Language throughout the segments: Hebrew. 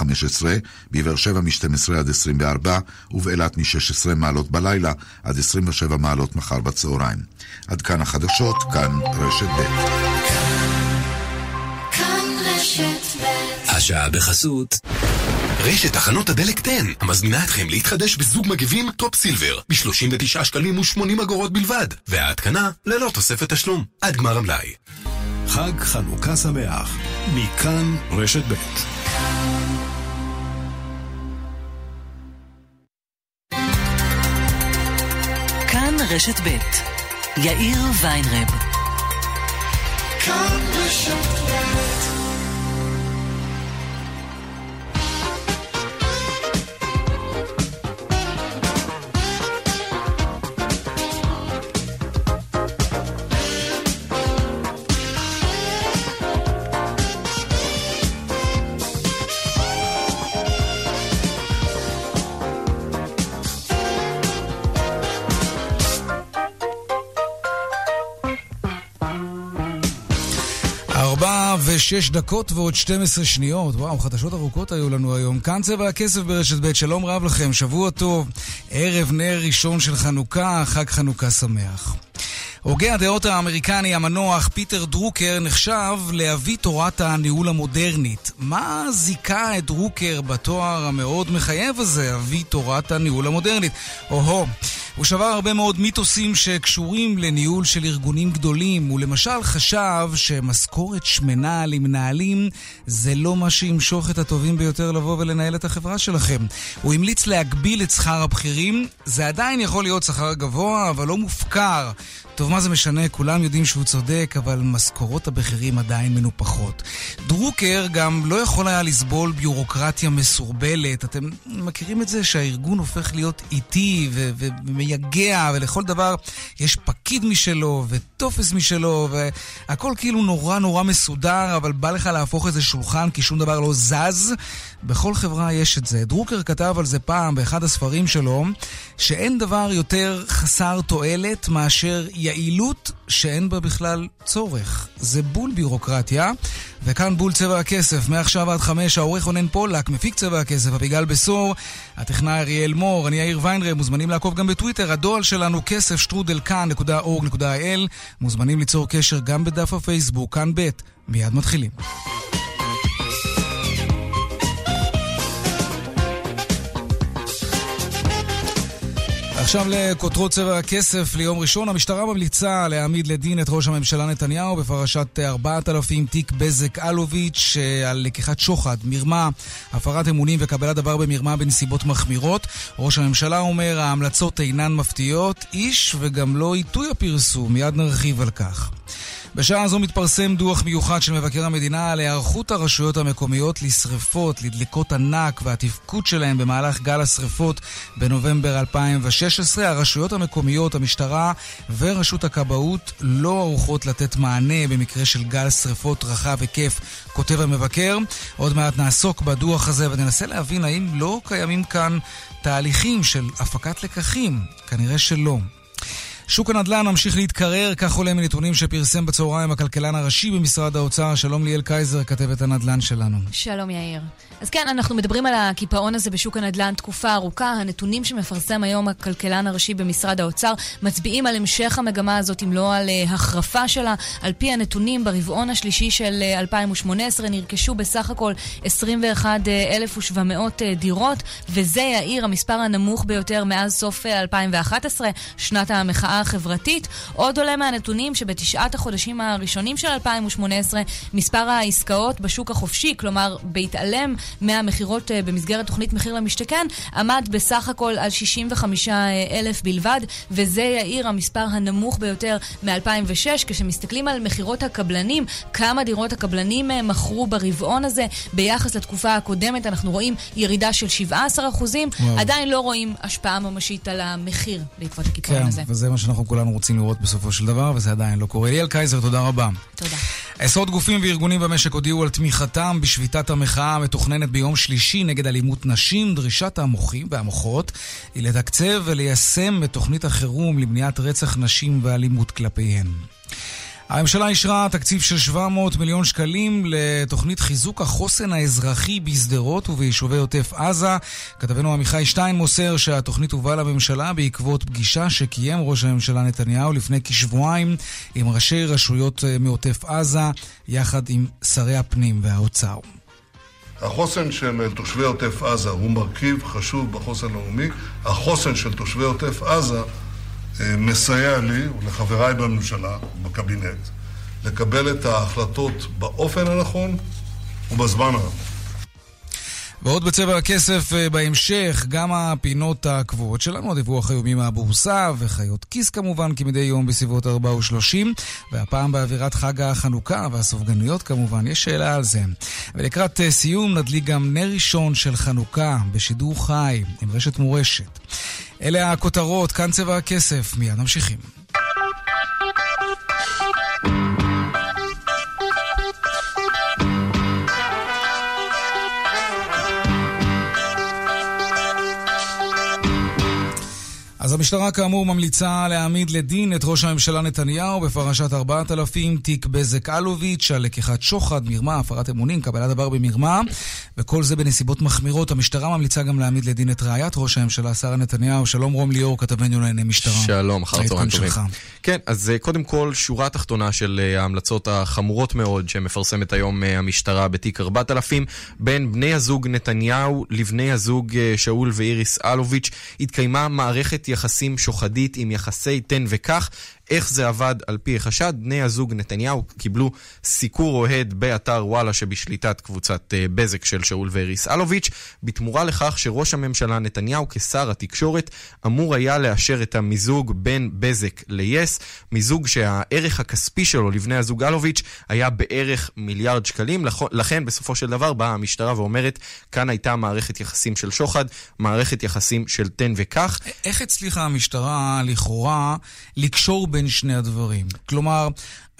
15, בבאר שבע מ-12 עד 24, ובאילת מ-16 מעלות בלילה עד 27 מעלות מחר בצהריים. עד כאן החדשות, כאן רשת ב'. כאן רשת ב' השעה בחסות רשת תחנות הדלק 10 המזמינה אתכם להתחדש בזוג מגבים טופ סילבר ב-39 שקלים ו-80 אגורות בלבד וההתקנה ללא תוספת תשלום עד גמר המלאי. חג חנוכה שמח מכאן רשת ב' רשת ב' יאיר ויינרב. כאן רשת ושש דקות ועוד 12 שניות. וואו, חדשות ארוכות היו לנו היום. כאן צבע הכסף ברשת ב', שלום רב לכם, שבוע טוב. ערב נר ראשון של חנוכה, חג חנוכה שמח. הוגה הדעות האמריקני המנוח פיטר דרוקר נחשב לאבי תורת הניהול המודרנית. מה זיכה את דרוקר בתואר המאוד מחייב הזה, אבי תורת הניהול המודרנית? או-הו, הוא שבר הרבה מאוד מיתוסים שקשורים לניהול של ארגונים גדולים. הוא למשל חשב שמשכורת שמנה למנהלים זה לא מה שימשוך את הטובים ביותר לבוא ולנהל את החברה שלכם. הוא המליץ להגביל את שכר הבכירים, זה עדיין יכול להיות שכר גבוה, אבל לא מופקר. טוב, מה זה משנה? כולם יודעים שהוא צודק, אבל משכורות הבכירים עדיין מנופחות. דרוקר גם לא יכול היה לסבול ביורוקרטיה מסורבלת. אתם מכירים את זה שהארגון הופך להיות איטי ו- ומייגע, ולכל דבר יש פקיד משלו וטופס משלו, והכל כאילו נורא נורא מסודר, אבל בא לך להפוך איזה שולחן כי שום דבר לא זז. בכל חברה יש את זה. דרוקר כתב על זה פעם באחד הספרים שלו, שאין דבר יותר חסר תועלת מאשר יעילות שאין בה בכלל צורך. זה בול ביורוקרטיה, וכאן בול צבע הכסף. מעכשיו עד חמש, העורך רונן פולק, מפיק צבע הכסף, אביגל בשור, הטכנאי אריאל מור, אני יאיר ויינרב, מוזמנים לעקוב גם בטוויטר, הדואל שלנו כסף שטרודל כאן.org.il, מוזמנים ליצור קשר גם בדף הפייסבוק, כאן ב', מיד מתחילים. עכשיו לכותרות צבע הכסף ליום ראשון. המשטרה ממליצה להעמיד לדין את ראש הממשלה נתניהו בפרשת 4,000 תיק בזק אלוביץ' על לקיחת שוחד, מרמה, הפרת אמונים וקבלת דבר במרמה בנסיבות מחמירות. ראש הממשלה אומר ההמלצות אינן מפתיעות, איש וגם לא עיתוי הפרסום. מיד נרחיב על כך. בשעה זו מתפרסם דוח מיוחד של מבקר המדינה על היערכות הרשויות המקומיות לשרפות, לדליקות ענק והתפקוד שלהם במהלך גל השרפות בנובמבר 2016. הרשויות המקומיות, המשטרה ורשות הכבאות לא ערוכות לתת מענה במקרה של גל שרפות רחב היקף, כותב המבקר. עוד מעט נעסוק בדוח הזה וננסה להבין האם לא קיימים כאן תהליכים של הפקת לקחים. כנראה שלא. שוק הנדל"ן ממשיך להתקרר, כך עולה מנתונים שפרסם בצהריים הכלכלן הראשי במשרד האוצר. שלום ליאל קייזר, כתבת הנדל"ן שלנו. שלום יאיר. אז כן, אנחנו מדברים על הקיפאון הזה בשוק הנדל"ן תקופה ארוכה. הנתונים שמפרסם היום הכלכלן הראשי במשרד האוצר מצביעים על המשך המגמה הזאת, אם לא על uh, החרפה שלה. על פי הנתונים, ברבעון השלישי של uh, 2018 נרכשו בסך הכל 21,700 uh, דירות, וזה, יאיר, המספר הנמוך ביותר מאז סוף uh, 2011, שנת המחאה החברתית. עוד עולה מהנתונים שבתשעת החודשים הראשונים של 2018, מספר העסקאות בשוק החופשי, כלומר, בהתעלם מהמכירות במסגרת תוכנית מחיר למשתכן, עמד בסך הכל על 65 אלף בלבד, וזה יאיר המספר הנמוך ביותר מ-2006. כשמסתכלים על מכירות הקבלנים, כמה דירות הקבלנים מכרו ברבעון הזה ביחס לתקופה הקודמת, אנחנו רואים ירידה של 17 אחוזים, עדיין לא רואים השפעה ממשית על המחיר בעקבות הקיפאון כן, הזה. וזה מה שאנחנו כולנו רוצים לראות בסופו של דבר, וזה עדיין לא קורה. ליאל קייזר, תודה רבה. תודה. עשרות גופים וארגונים במשק הודיעו על תמיכתם בשביתת המחאה המתוכננת ביום שלישי נגד אלימות נשים. דרישת המוחים והמוחות היא לתקצב וליישם את תוכנית החירום למניעת רצח נשים ואלימות כלפיהן. הממשלה אישרה תקציב של 700 מיליון שקלים לתוכנית חיזוק החוסן האזרחי בשדרות וביישובי עוטף עזה. כתבנו עמיחי שטיין מוסר שהתוכנית הובאה לממשלה בעקבות פגישה שקיים ראש הממשלה נתניהו לפני כשבועיים עם ראשי רשויות אה, מעוטף עזה, יחד עם שרי הפנים והאוצר. החוסן של תושבי עוטף עזה הוא מרכיב חשוב בחוסן הלאומי. החוסן של תושבי עוטף עזה מסייע לי ולחבריי בממשלה, בקבינט, לקבל את ההחלטות באופן הנכון ובזמן הנכון. ועוד בצבע הכסף אה, בהמשך, גם הפינות הקבועות שלנו, הדיווח היומי מהבורסה, וחיות כיס כמובן, כמדי יום בסביבות 4 ו-30, והפעם באווירת חג החנוכה והסופגניות כמובן, יש שאלה על זה. ולקראת אה, סיום נדליק גם נר ראשון של חנוכה בשידור חי עם רשת מורשת. אלה הכותרות, כאן צבע הכסף, מיד ממשיכים. אז המשטרה כאמור ממליצה להעמיד לדין את ראש הממשלה נתניהו בפרשת 4000, תיק בזק אלוביץ' על לקיחת שוחד, מרמה, הפרת אמונים, קבלת דבר במרמה, וכל זה בנסיבות מחמירות. המשטרה ממליצה גם להעמיד לדין את רעיית ראש הממשלה, שרה נתניהו. שלום רום ליאור, כתבנו לענייני משטרה. שלום, אחר צהריים טובים. כן, אז אה, קודם כל, שורה תחתונה של אה, ההמלצות החמורות מאוד שמפרסמת היום אה, המשטרה בתיק 4000, בין בני הזוג נתניהו לבני הזוג שאול ואיריס אלוביץ', התקיימה מערכת יחסים שוחדית עם יחסי תן וקח. איך זה עבד על פי החשד? בני הזוג נתניהו קיבלו סיקור אוהד באתר וואלה שבשליטת קבוצת uh, בזק של שאול ואריס אלוביץ', בתמורה לכך שראש הממשלה נתניהו כשר התקשורת אמור היה לאשר את המיזוג בין בזק ליס, מיזוג שהערך הכספי שלו לבני הזוג אלוביץ' היה בערך מיליארד שקלים, לכן בסופו של דבר באה המשטרה ואומרת, כאן הייתה מערכת יחסים של שוחד, מערכת יחסים של תן וקח. איך הצליחה המשטרה לכאורה לקשור בין בין שני הדברים. כלומר,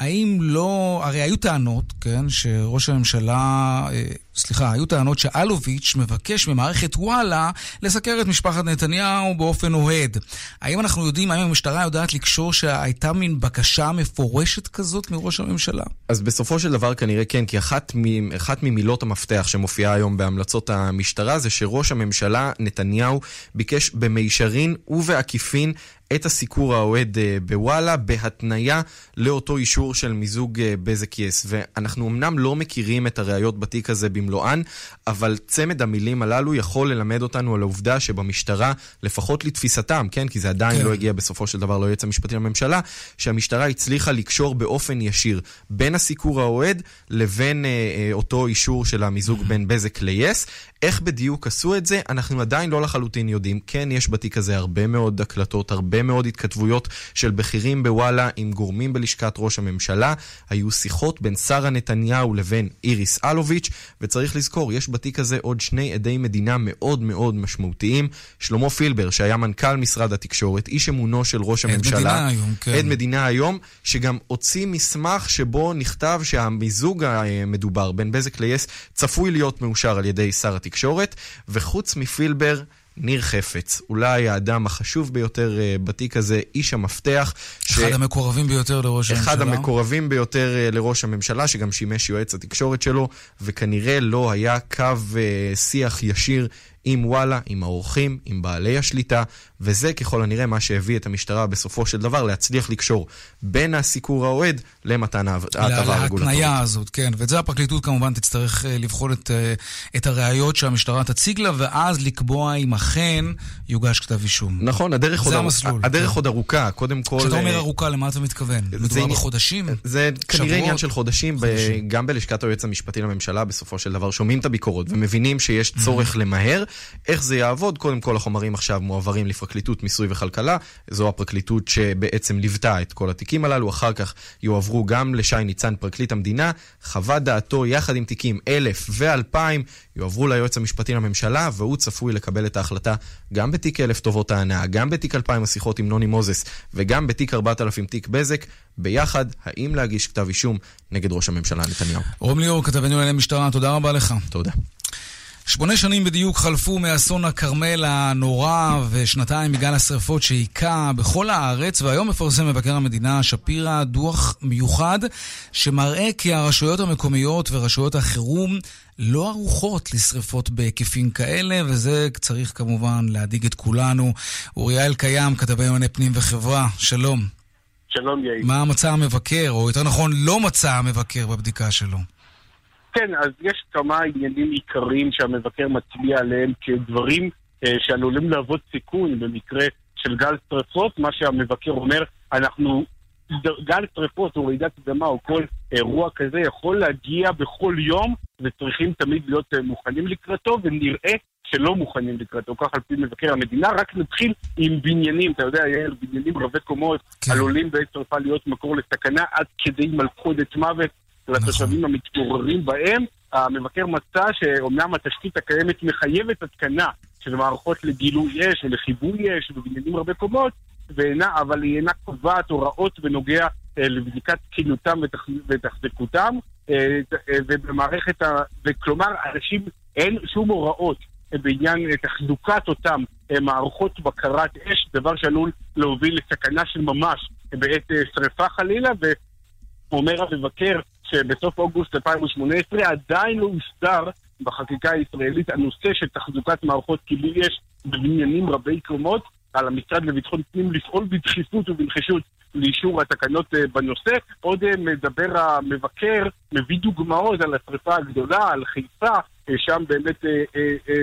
האם לא... הרי היו טענות, כן, שראש הממשלה... אה, סליחה, היו טענות שאלוביץ' מבקש ממערכת וואלה לסקר את משפחת נתניהו באופן אוהד. האם אנחנו יודעים, האם המשטרה יודעת לקשור שהייתה מין בקשה מפורשת כזאת מראש הממשלה? אז בסופו של דבר כנראה כן, כי אחת, מ, אחת ממילות המפתח שמופיעה היום בהמלצות המשטרה זה שראש הממשלה נתניהו ביקש במישרין ובעקיפין את הסיקור האוהד אה, בוואלה בהתניה לאותו אישור של מיזוג אה, בזק יס. ואנחנו אמנם לא מכירים את הראיות בתיק הזה במלואן, אבל צמד המילים הללו יכול ללמד אותנו על העובדה שבמשטרה, לפחות לתפיסתם, כן, כי זה עדיין כן. לא הגיע בסופו של דבר ליועץ המשפטי לממשלה, שהמשטרה הצליחה לקשור באופן ישיר בין הסיקור האוהד לבין אה, אה, אותו אישור של המיזוג בין בזק ליס. איך בדיוק עשו את זה, אנחנו עדיין לא לחלוטין יודעים. כן, יש בתיק הזה הרבה מאוד הקלטות, הרבה מאוד התכתבויות של בכירים בוואלה עם גורמים בלשכת ראש הממשלה. היו שיחות בין שרה נתניהו לבין איריס אלוביץ', וצריך לזכור, יש בתיק הזה עוד שני עדי מדינה מאוד מאוד משמעותיים. שלמה פילבר, שהיה מנכ"ל משרד התקשורת, איש אמונו של ראש הממשלה. עד מדינה היום, כן. עד מדינה היום, שגם הוציא מסמך שבו נכתב שהמיזוג המדובר בין בזק ליס צפוי להיות מאושר על ידי שר התקשורת, וחוץ מפילבר... ניר חפץ, אולי האדם החשוב ביותר uh, בתיק הזה, איש המפתח. אחד ש... המקורבים ביותר לראש הממשלה. אחד המקורבים ביותר uh, לראש הממשלה, שגם שימש יועץ התקשורת שלו, וכנראה לא היה קו uh, שיח ישיר עם וואלה, עם האורחים, עם בעלי השליטה, וזה ככל הנראה מה שהביא את המשטרה בסופו של דבר להצליח לקשור בין הסיקור האוהד למתן ההטבה הרגולטורית. להתניה הזאת, כן. ואת זה הפרקליטות כמובן תצטרך אה, לבחון את, אה, את הראיות שהמשטרה תציג לה, ואז לקבוע אם אכן יוגש כתב אישום. נכון, הדרך, עוד, המסלול, הדרך כן. עוד ארוכה, קודם כל... כשאתה אומר אה, ארוכה, למה אתה מתכוון? מדובר בחודשים? זה כנראה? עניין של חודשים, חודשים. גם בלשכת היועץ המשפטי לממשלה בסופו של דבר שומעים את הביקורות ומבינים שיש צורך למהר. איך זה יעבוד? קודם כל החומרים עכשיו מועברים לפרקליטות מיסוי וכלכלה, זו הפרקליטות שבעצם ליוותה את כל התיקים הללו, אחר כך יועברו גם לשי ניצן, פרקליט המדינה, חוות דעתו יחד עם תיקים 1000 ו-2000 יועברו ליועץ המשפטי לממשלה, והוא צפוי לקבל את ההחלטה גם בתיק 1000 טובות ההנאה, גם בתיק 2000 השיחות עם נוני מוזס וגם בתיק 4000 תיק בזק, ביחד, האם להגיש כתב אישום נגד ראש הממשלה נתניהו. רום ליאור, כתבנו לענייני משטרה, תודה רבה לך. תודה. שמונה שנים בדיוק חלפו מאסון הכרמל הנורא ושנתיים מגל השרפות שהיכה בכל הארץ והיום מפרסם מבקר המדינה שפירא דוח מיוחד שמראה כי הרשויות המקומיות ורשויות החירום לא ערוכות לשרפות בהיקפים כאלה וזה צריך כמובן להדאיג את כולנו. אוריה אלקיים, כתבי ימני פנים וחברה, שלום. שלום יאיר. מה מצא המבקר, או יותר נכון לא מצא המבקר בבדיקה שלו? כן, אז יש כמה עניינים עיקריים שהמבקר מצביע עליהם כדברים אה, שעלולים להוות סיכון במקרה של גל שרפות. מה שהמבקר אומר, אנחנו... גל שרפות או רעידת אדמה או כל אירוע כזה יכול להגיע בכל יום וצריכים תמיד להיות אה, מוכנים לקראתו ונראה שלא מוכנים לקראתו, כך על פי מבקר המדינה. רק נתחיל עם בניינים, אתה יודע, יאיר, בניינים רבי קומות כן. עלולים בעת שרפה להיות מקור לסכנה עד כדי מלכודת מוות לתושבים המתגוררים בהם. המבקר מצא שאומנם התשתית הקיימת מחייבת התקנה של מערכות לגילוי אש ולחיבוי אש בבניינים רבי קומות, ואינה, אבל היא אינה קובעת הוראות בנוגע אה, לבדיקת תקינותם ותח- ותחזקותם, אה, אה, ובמערכת ה... וכלומר, אנשים, אין שום הוראות בעניין תחזוקת אותם אה, מערכות בקרת אש, דבר שעלול להוביל לסכנה של ממש בעת שרפה חלילה, ו... אומר המבקר שבסוף אוגוסט 2018 עדיין לא הוסדר בחקיקה הישראלית הנושא של תחזוקת מערכות כיבוי אש בבניינים רבי קומות, על המשרד לביטחון פנים לפעול בדחיפות ובנחישות לאישור התקנות אה, בנושא. עוד אה, מדבר המבקר, מביא דוגמאות על השרפה הגדולה, על חיפה, אה, שם באמת אה, אה, אה,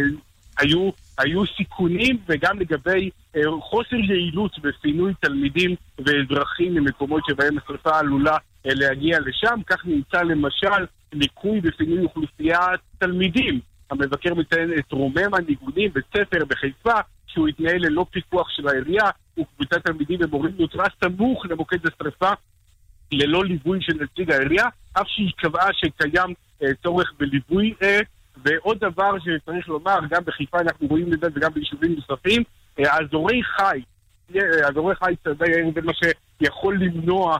היו, היו סיכונים וגם לגבי אה, חוסר יעילות בפינוי תלמידים ואזרחים ממקומות שבהם השרפה עלולה להגיע לשם. כך נמצא למשל ליקוי בפינוי אוכלוסיית תלמידים. המבקר מציין את רומם הניגונים בית ספר בחיפה, שהוא התנהל ללא פיקוח של העירייה, וקבוצת תלמידים ומורים נותרה סמוך למוקד השרפה ללא ליווי של נציג העירייה, אף שהיא קבעה שקיים אה, צורך בליווי. אה, ועוד דבר שצריך לומר, גם בחיפה אנחנו רואים את זה וגם ביישובים נוספים, אה, אזורי חי, אה, אזורי חי זה מה שיכול למנוע, אה,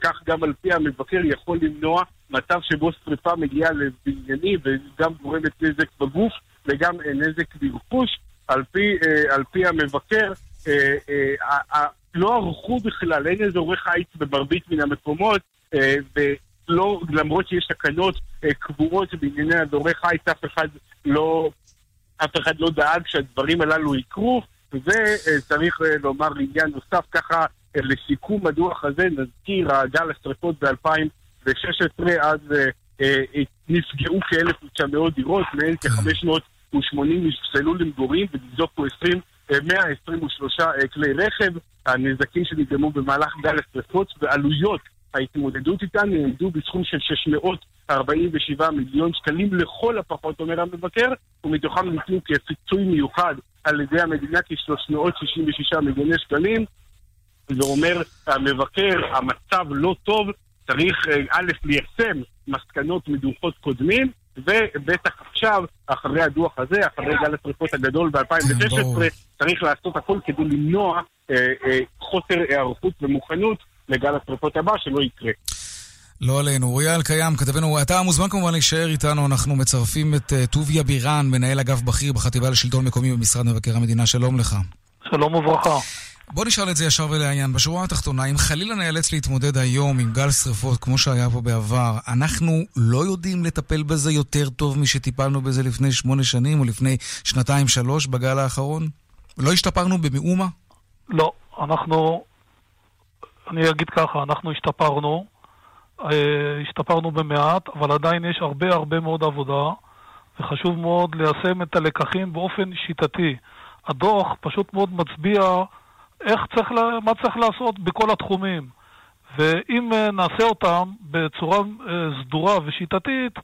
כך גם על פי המבקר, יכול למנוע מצב שבו שרפה מגיעה לבניינים וגם גורמת נזק בגוף וגם אה, נזק ברכוש. על אה, על פי המבקר, אה, אה, לא ערכו בכלל, אין אזורי חיץ במרבית מן המקומות, אה, ולא, למרות שיש תקנות אה, קבועות בענייני אזורי חיץ, אף אחד לא, אף אחד לא דאג שהדברים הללו יקרו, וזה אה, צריך אה, לומר עניין נוסף ככה, אה, לסיכום הדוח הזה, נזכיר, הגל השרפות ב-2016, אז אה, אה, אה, נפגעו כ-1,900 דירות, מהן כ-580 נפסלו למגורים וניזוקו 20, אה, 123 אה, כלי רכב. הנזקים שנגרמו במהלך גל השרפות ועלויות ההתמודדות איתן נעמדו בסכום של 647 מיליון שקלים לכל הפחות, אומר המבקר, ומתוכם ניתנו כפיצוי מיוחד על ידי המדינה כ-366 מיליוני שקלים. ואומר המבקר, המצב לא טוב, צריך אה, א', ליישם מסקנות מדוחות קודמים, ובטח עכשיו, אחרי הדוח הזה, אחרי גל השרפות הגדול ברור. ב-2016, צריך לעשות הכל כדי למנוע אה, אה, חוסר היערכות ומוכנות לגל השרפות הבא, שלא יקרה. לא עלינו. אוריה אלקיים, כתבנו, אתה מוזמן כמובן להישאר איתנו, אנחנו מצרפים את אה, טוביה בירן, מנהל אגף בכיר בחטיבה לשלטון מקומי במשרד מבקר המדינה. שלום לך. שלום וברכה. בוא נשאל את זה ישר ולעניין. בשורה התחתונה, אם חלילה נאלץ להתמודד היום עם גל שרפות כמו שהיה פה בעבר, אנחנו לא יודעים לטפל בזה יותר טוב משטיפלנו בזה לפני שמונה שנים או לפני שנתיים-שלוש בגל האחרון? לא השתפרנו במאומה? לא, אנחנו, אני אגיד ככה, אנחנו השתפרנו, אה, השתפרנו במעט, אבל עדיין יש הרבה הרבה מאוד עבודה, וחשוב מאוד ליישם את הלקחים באופן שיטתי. הדוח פשוט מאוד מצביע איך צריך, מה צריך לעשות בכל התחומים. ואם אה, נעשה אותם בצורה אה, סדורה ושיטתית,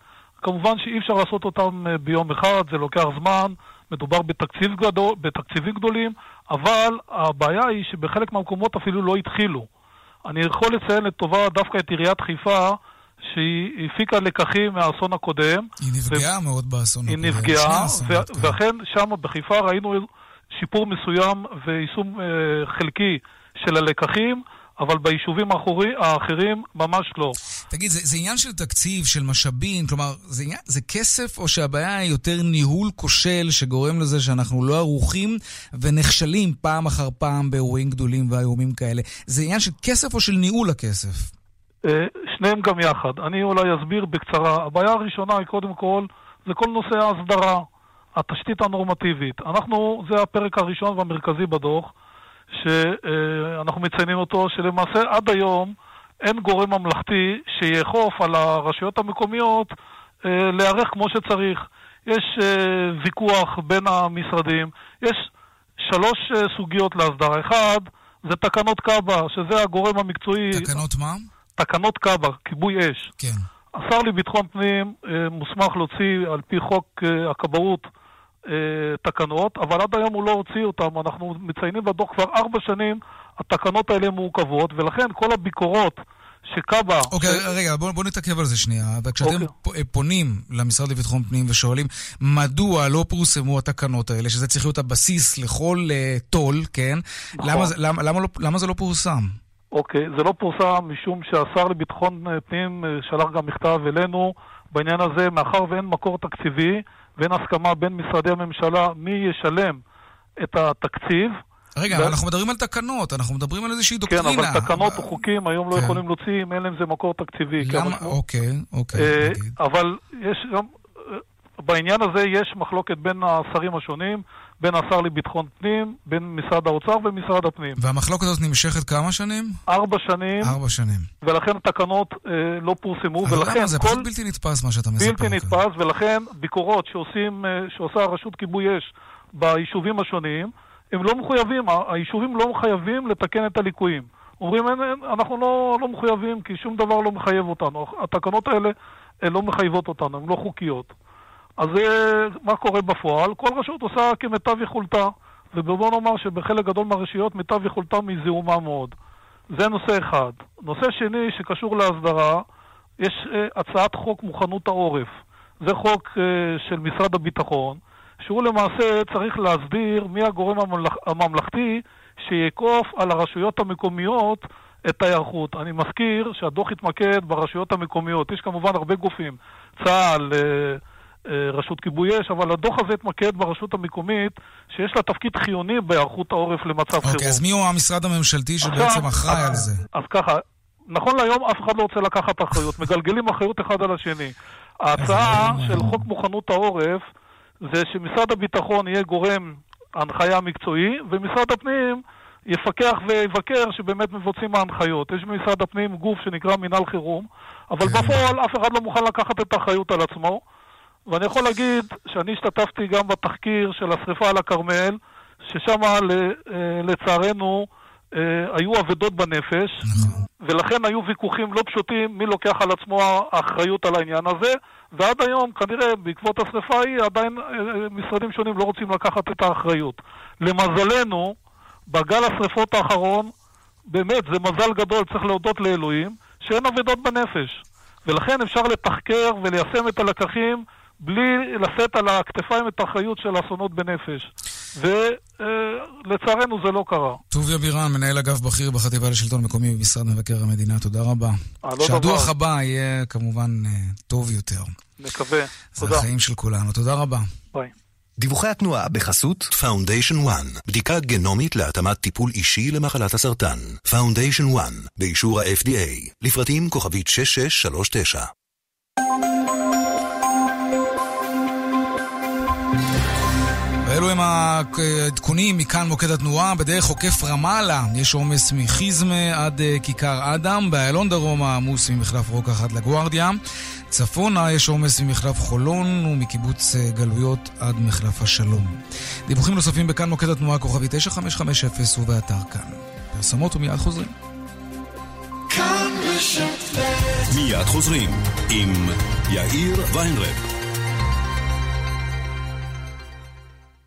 כמובן שאי אפשר לעשות אותם אה, ביום אחד, זה לוקח זמן, מדובר בתקציב גדול, בתקציבים גדולים, אבל הבעיה היא שבחלק מהמקומות אפילו לא התחילו. אני יכול לציין לטובה דווקא את עיריית חיפה, שהיא הפיקה לקחים מהאסון הקודם. היא נפגעה מאוד באסון היא הקודם. שני נפגעה, ו- כן. ואכן שם בחיפה ראינו שיפור מסוים ויישום אה, חלקי של הלקחים, אבל ביישובים האחורי, האחרים ממש לא. תגיד, זה, זה עניין של תקציב, של משאבים, כלומר, זה, עניין, זה כסף או שהבעיה היא יותר ניהול כושל שגורם לזה שאנחנו לא ערוכים ונכשלים פעם אחר פעם באירועים גדולים ואיומים כאלה? זה עניין של כסף או של ניהול הכסף? אה, שניהם גם יחד. אני אולי אסביר בקצרה. הבעיה הראשונה היא קודם כל, זה כל נושא ההסדרה, התשתית הנורמטיבית. אנחנו, זה הפרק הראשון והמרכזי בדוח, שאנחנו מציינים אותו, שלמעשה עד היום אין גורם ממלכתי שיאכוף על הרשויות המקומיות אה, להיערך כמו שצריך. יש אה, ויכוח בין המשרדים, יש שלוש סוגיות להסדרה. אחד, זה תקנות קב"א, שזה הגורם המקצועי... תקנות מה? תקנות קב"א, כיבוי אש. כן. השר לביטחון פנים אה, מוסמך להוציא על פי חוק אה, הכבאות אה, תקנות, אבל עד היום הוא לא הוציא אותן. אנחנו מציינים בדוח כבר ארבע שנים, התקנות האלה מורכבות, ולכן כל הביקורות שכב"א... אוקיי, ש... רגע, בואו בוא נתעכב על זה שנייה. וכשאתם אוקיי. פונים למשרד לביטחון פנים ושואלים מדוע לא פורסמו התקנות האלה, שזה צריך להיות הבסיס לכל uh, טול, כן? נכון. למה, למה, למה, לא, למה זה לא פורסם? אוקיי, זה לא פורסם משום שהשר לביטחון פנים אה, שלח גם מכתב אלינו בעניין הזה, מאחר ואין מקור תקציבי ואין הסכמה בין משרדי הממשלה מי ישלם את התקציב. רגע, ו... אנחנו מדברים על תקנות, אנחנו מדברים על איזושהי דוקטרינה. כן, אבל תקנות או חוקים היום לא כן. יכולים להוציא אם אין להם זה מקור תקציבי. למה? אוקיי, אוקיי. אה, אבל יש גם, אה, בעניין הזה יש מחלוקת בין השרים השונים. בין השר לביטחון פנים, בין משרד האוצר ומשרד הפנים. והמחלוקת הזאת נמשכת כמה שנים? ארבע שנים. ארבע שנים. ולכן התקנות אה, לא פורסמו, ולכן למה? זה כל... פשוט בלתי נתפס מה שאתה מספר. בלתי נתפס, כאן. ולכן ביקורות שעושים, אה, שעושה הרשות כיבוי אש ביישובים השונים, הם לא מחויבים, היישובים לא מחויבים לתקן את הליקויים. אומרים, אין, אין, אנחנו לא, לא מחויבים כי שום דבר לא מחייב אותנו. התקנות האלה לא מחייבות אותנו, הן לא חוקיות. אז מה קורה בפועל? כל רשות עושה כמיטב יכולתה, ובואו נאמר שבחלק גדול מהרשויות מיטב יכולתה מזיהומה מאוד. זה נושא אחד. נושא שני שקשור להסדרה, יש uh, הצעת חוק מוכנות העורף. זה חוק uh, של משרד הביטחון, שהוא למעשה צריך להסדיר מי הגורם הממלכ... הממלכתי שיאכוף על הרשויות המקומיות את ההיערכות. אני מזכיר שהדוח התמקד ברשויות המקומיות. יש כמובן הרבה גופים, צה"ל, אה, רשות כיבוי אש, אבל הדוח הזה התמקד ברשות המקומית, שיש לה תפקיד חיוני בהיערכות העורף למצב okay, חירום. אוקיי, אז מי הוא המשרד הממשלתי שבעצם אחראי על זה? אז ככה, נכון להיום אף אחד לא רוצה לקחת אחריות, מגלגלים אחריות אחד על השני. ההצעה של חוק מוכנות העורף זה שמשרד הביטחון יהיה גורם הנחיה מקצועי, ומשרד הפנים יפקח ויבקר שבאמת מבוצעים ההנחיות. יש במשרד הפנים גוף שנקרא מינהל חירום, אבל כן. בפועל אף אחד לא מוכן לקחת את האחריות על עצמו. ואני יכול להגיד שאני השתתפתי גם בתחקיר של השריפה על הכרמל, ששם אה, לצערנו אה, היו אבדות בנפש. ולכן היו ויכוחים לא פשוטים מי לוקח על עצמו האחריות על העניין הזה, ועד היום, כנראה, בעקבות השריפה ההיא, עדיין אה, משרדים שונים לא רוצים לקחת את האחריות. למזלנו, בגל השריפות האחרון, באמת, זה מזל גדול, צריך להודות לאלוהים, שאין אבדות בנפש. ולכן אפשר לתחקר וליישם את הלקחים בלי לשאת על הכתפיים את האחריות של אסונות בנפש. ולצערנו זה לא קרה. טוביה בירן, מנהל אגף בכיר בחטיבה לשלטון מקומי במשרד מבקר המדינה, תודה רבה. אה, לא שהדוח הבא יהיה כמובן אה, טוב יותר. מקווה. תודה. זה החיים של כולנו. תודה רבה. ביי. דיווחי התנועה בחסות Foundation One, בדיקה גנומית להתאמת טיפול אישי למחלת הסרטן. Foundation One, באישור ה-FDA, לפרטים כוכבית 6639. ואלו הם העדכונים מכאן מוקד התנועה. בדרך עוקף רמאללה יש עומס מחיזמה עד אה, כיכר אדם. באיילון דרומה עמוס ממחלף רוקח עד לגוארדיה. צפונה יש עומס ממחלף חולון ומקיבוץ אה, גלויות עד מחלף השלום. דיווחים נוספים בכאן מוקד התנועה כוכבי 9550 ובאתר כאן. פרסמות ומיד חוזרים. מיד חוזרים עם יאיר ויינרב.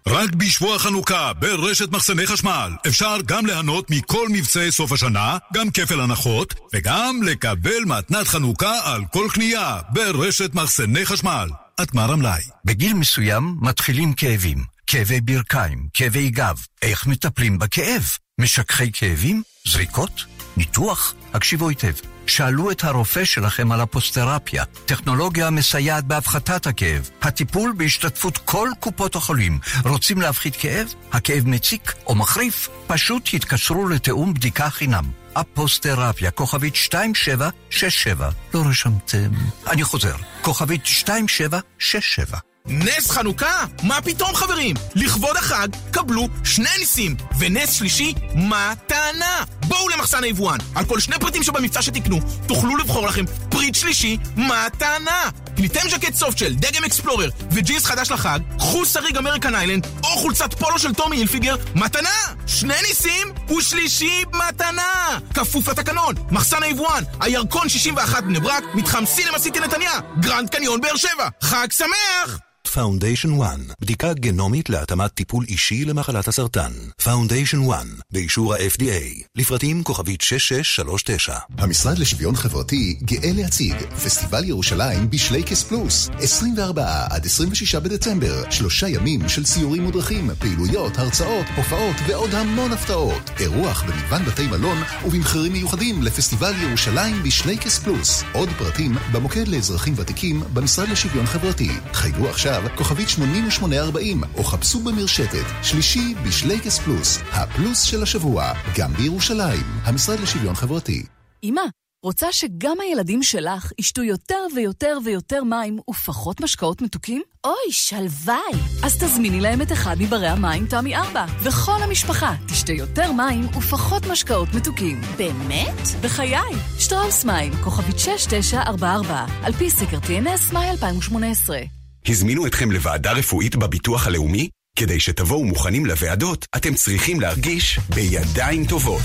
רק בשבוע חנוכה ברשת מחסני חשמל אפשר גם ליהנות מכל מבצעי סוף השנה, גם כפל הנחות, וגם לקבל מתנת חנוכה על כל קנייה ברשת מחסני חשמל. עד גמר המלאי. בגיל מסוים מתחילים כאבים, כאבי ברכיים, כאבי גב. איך מטפלים בכאב? משככי כאבים? זריקות? ניתוח? הקשיבו היטב. שאלו את הרופא שלכם על הפוסטרפיה, טכנולוגיה המסייעת בהפחתת הכאב, הטיפול בהשתתפות כל קופות החולים. רוצים להפחית כאב? הכאב מציק או מחריף? פשוט יתקשרו לתיאום בדיקה חינם. הפוסטרפיה, כוכבית 2767. לא רשמתם? אני חוזר, כוכבית 2767. נס חנוכה? מה פתאום חברים? לכבוד החג קבלו שני ניסים, ונס שלישי, מתנה. בואו למחסן היבואן, על כל שני פריטים שבמבצע שתקנו, תוכלו לבחור לכם פריט שלישי, מתנה. קניתם ז'קט soft shell דגם Explorer וג'ינס חדש לחג, קחו שריג American Island, או חולצת פולו של טומי הילפיגר, מתנה! שני ניסים ושלישי מתנה! כפוף לתקנון, מחסן היבואן, הירקון 61 בני ברק, מתחם סינמה סיטי נתניה, גרנד קניון באר שבע, חג שמח! Foundation 1, בדיקה גנומית להתאמת טיפול אישי למחלת הסרטן. Foundation 1, באישור ה-FDA, לפרטים כוכבית 6639. המשרד לשוויון חברתי גאה להציג פסטיבל ירושלים בשלייקס פלוס 24 עד 26 בדצמבר. שלושה ימים של סיורים מודרכים, פעילויות, הרצאות, הופעות ועוד המון הפתעות. אירוח במגוון בתי מלון ובמחירים מיוחדים לפסטיבל ירושלים בשלייקס פלוס. עוד פרטים במוקד לאזרחים ותיקים במשרד לשוויון חברתי. חייגו עכשיו כוכבית 8840 או חפשו במרשתת שלישי בשלייקס פלוס הפלוס של השבוע גם בירושלים המשרד לשוויון חברתי אמא, רוצה שגם הילדים שלך ישתו יותר ויותר ויותר מים ופחות משקאות מתוקים? אוי, שלוואי! אז תזמיני להם את אחד מברי המים תמי 4, וכל המשפחה תשתה יותר מים ופחות משקאות מתוקים. באמת? בחיי! שטראוס מים, כוכבית 6944, על פי סקר TNS, מאי 2018. הזמינו אתכם לוועדה רפואית בביטוח הלאומי? כדי שתבואו מוכנים לוועדות, אתם צריכים להרגיש בידיים טובות.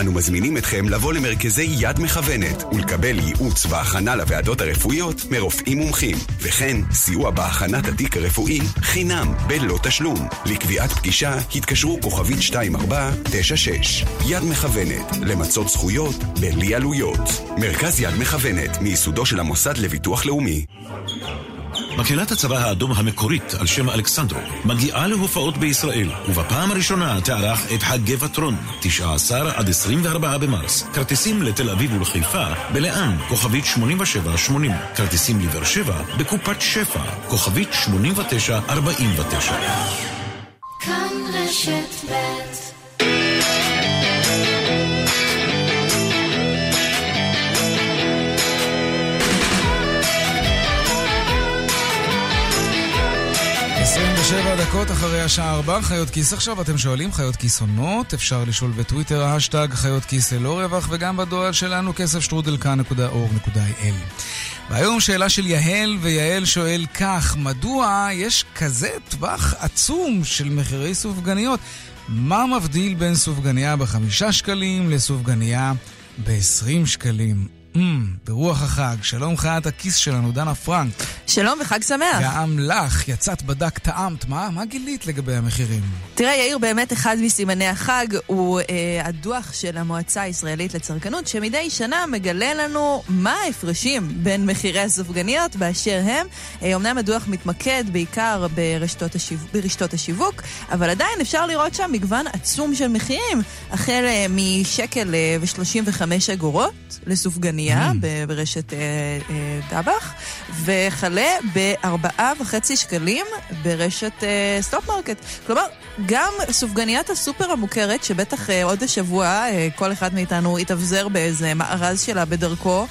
אנו מזמינים אתכם לבוא למרכזי יד מכוונת ולקבל ייעוץ והכנה לוועדות הרפואיות מרופאים מומחים, וכן סיוע בהכנת התיק הרפואי חינם בלא תשלום. לקביעת פגישה התקשרו כוכבית 2496. יד מכוונת, למצות זכויות בלי עלויות. מרכז יד מכוונת, מייסודו של המוסד לביטוח לאומי. מקהלת הצבא האדום המקורית על שם אלכסנדרו מגיעה להופעות בישראל, ובפעם הראשונה תערך את חגי וטרון, 19 עד 24 במרס. כרטיסים לתל אביב ולחיפה, בלאן, כוכבית 8780. כרטיסים לבאר שבע, בקופת שפע, כוכבית 8949. כאן רשת ב' דקות אחרי השעה 4, חיות כיס עכשיו, אתם שואלים, חיות כיס עונות, אפשר לשאול בטוויטר, האשטג חיות כיס ללא רווח, וגם בדואל שלנו, כסף שטרודלקה.org.il. והיום שאלה של יהל, ויהל שואל כך, מדוע יש כזה טווח עצום של מחירי סופגניות? מה מבדיל בין סופגניה בחמישה שקלים לסופגניה ב-20 שקלים? Mm, ברוח החג, שלום חיית הכיס שלנו, דנה פרנק. שלום וחג שמח. גם לך, יצאת, בדק, טעמת, מה, מה גילית לגבי המחירים? תראה, יאיר, באמת אחד מסימני החג הוא אה, הדוח של המועצה הישראלית לצרכנות, שמדי שנה מגלה לנו מה ההפרשים בין מחירי הסופגניות באשר הם. אה, אמנם הדוח מתמקד בעיקר ברשתות, השיו... ברשתות השיווק, אבל עדיין אפשר לראות שם מגוון עצום של מחירים, החל אה, משקל אה, ו-35 אגורות לסופגניה. ב- ברשת אה, אה, דבאח, וכלה בארבעה וחצי שקלים ברשת אה, סטופ מרקט. כלומר, גם סופגניית הסופר המוכרת, שבטח עוד השבוע כל אחד מאיתנו יתאבזר באיזה מארז שלה בדרכו,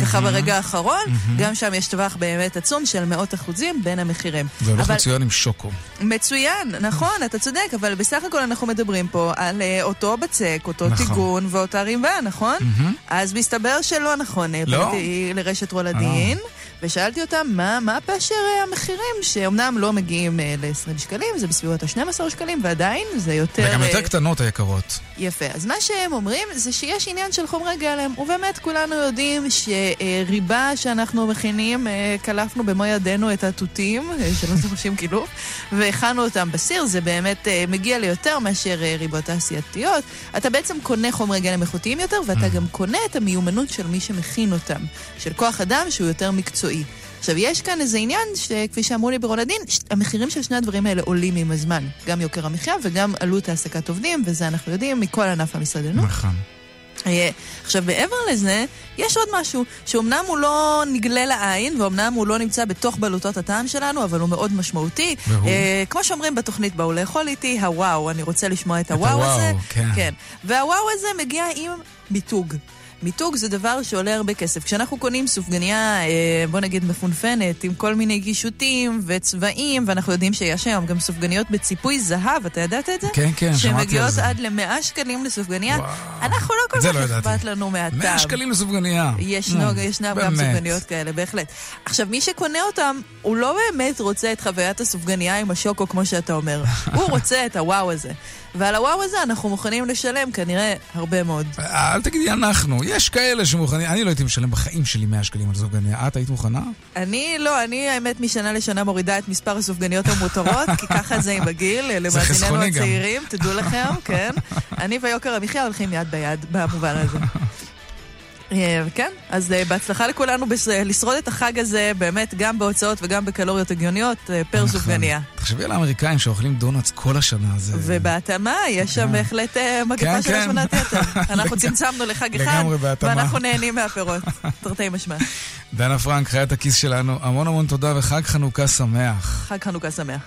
ככה ברגע האחרון, גם שם יש טווח באמת עצום של מאות אחוזים בין המחירים. זה הולך אבל- מצוין עם שוקו. מצוין, נכון, אתה צודק, אבל בסך הכל אנחנו מדברים פה על אה, אותו בצק, אותו נכון. טיגון ואותה ריבה, נכון? מהמם. אז מסתבר שלא נכון. אה, לא? לרשת רולדין, ושאלתי אותם מה, מה פשר אה, המחירים, שאומנם לא מגיעים אה, ל-20 שקלים, זה בסביבות ה-12 שקלים, ועדיין זה יותר... וגם יותר אה, קטנות היקרות. יפה. אז מה שהם אומרים זה שיש עניין של חומרי גלם, ובאמת כולנו יודעים שריבה שאנחנו מכינים, קלפנו במו ידינו את התותים, שלא דורשים קילוף, והכנו אותם בסיר, זה באמת מגיע ליותר מאשר ריבות תעשייתיות. אתה בעצם קונה חומרי גלם איכותיים יותר, ואתה גם קונה את המיומנות של מי שמכין אותם, של כוח אדם שהוא יותר מקצועי. עכשיו, יש כאן איזה עניין שכפי שאמרו לי ברולדין, ש- המחירים של שני הדברים האלה עולים עם הזמן. גם יוקר המחיה וגם עלות העסקת עובדים, וזה אנחנו יודעים מכל ענף המשרדנות. נכון. אה, עכשיו, מעבר לזה, יש עוד משהו, שאומנם הוא לא נגלה לעין, ואומנם הוא לא נמצא בתוך בלוטות הטעם שלנו, אבל הוא מאוד משמעותי. והוא? אה, כמו שאומרים בתוכנית באו לאכול איתי, הוואו, אני רוצה לשמוע את הוואו הוואו, הזה. כן. כן. והוואו הזה מגיע עם מיתוג. מיתוג זה דבר שעולה הרבה כסף. כשאנחנו קונים סופגניה, אה, בוא נגיד מפונפנת, עם כל מיני גישוטים וצבעים, ואנחנו יודעים שיש היום גם סופגניות בציפוי זהב, אתה ידעת את זה? כן, כן, שמעתי על שמגיעות זה. עד ל-100 שקלים לסופגניה. אנחנו לא כל כך לא. אכפת לנו מהטעם. 100 שקלים לסופגניה. ישנו, נו, ישנם גם. סופגניות כאלה, בהחלט. עכשיו, מי שקונה אותם, הוא לא באמת רוצה את חוויית הסופגניה עם השוקו, כמו שאתה אומר. הוא רוצה את הוואו הזה. ועל הוואו הזה אנחנו מוכנים לשלם כנראה הרבה מאוד. אל תגידי אנחנו, יש כאלה שמוכנים, אני לא הייתי משלם בחיים שלי 100 שקלים על סופגניה. את היית מוכנה? אני לא, אני האמת משנה לשנה מורידה את מספר הסופגניות המותרות, כי ככה זה עם הגיל, למאזיננו. הצעירים, תדעו לכם, כן. אני ויוקר המחיה הולכים יד ביד במובן הזה. אה, כן, אז אה, בהצלחה לכולנו בס- לשרוד את החג הזה, באמת, גם בהוצאות וגם בקלוריות הגיוניות, אה, פר סופגניה. תחשבי על האמריקאים שאוכלים דונאטס כל השנה, זה... ובהתאמה, יש שם בהחלט אה, מגפה כן, של כן. השמנת יתר. אנחנו צמצמנו לחג אחד. ואנחנו נהנים מהפירות, תרתי משמע. דנה פרנק, חיית הכיס שלנו, המון המון תודה וחג חנוכה שמח. חג חנוכה שמח.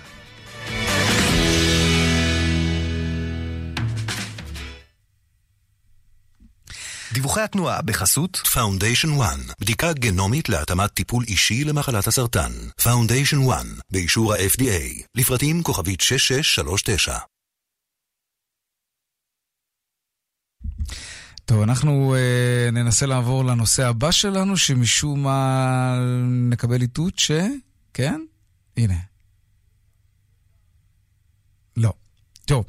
דיווחי התנועה בחסות Foundation 1, בדיקה גנומית להתאמת טיפול אישי למחלת הסרטן. Foundation 1, באישור ה-FDA, לפרטים כוכבית 6639. טוב, אנחנו אה, ננסה לעבור לנושא הבא שלנו, שמשום מה נקבל איתות ש... כן? הנה. לא. טוב.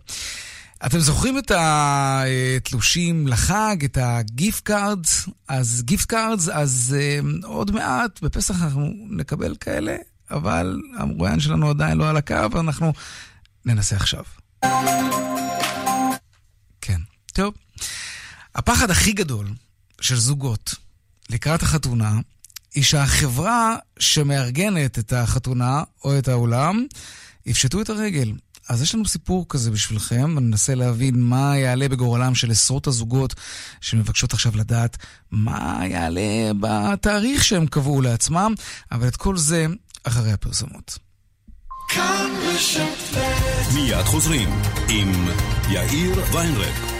אתם זוכרים את התלושים לחג, את ה gift cards? אז gift cards, אז אה, עוד מעט, בפסח אנחנו נקבל כאלה, אבל המרואיין שלנו עדיין לא על הקו, אנחנו ננסה עכשיו. כן. טוב. הפחד הכי גדול של זוגות לקראת החתונה, היא שהחברה שמארגנת את החתונה או את האולם, יפשטו את הרגל. אז יש לנו סיפור כזה בשבילכם, וננסה להבין מה יעלה בגורלם של עשרות הזוגות שמבקשות עכשיו לדעת מה יעלה בתאריך שהם קבעו לעצמם, אבל את כל זה אחרי הפרסומות. כאן מיד חוזרים עם יאיר ויינרב.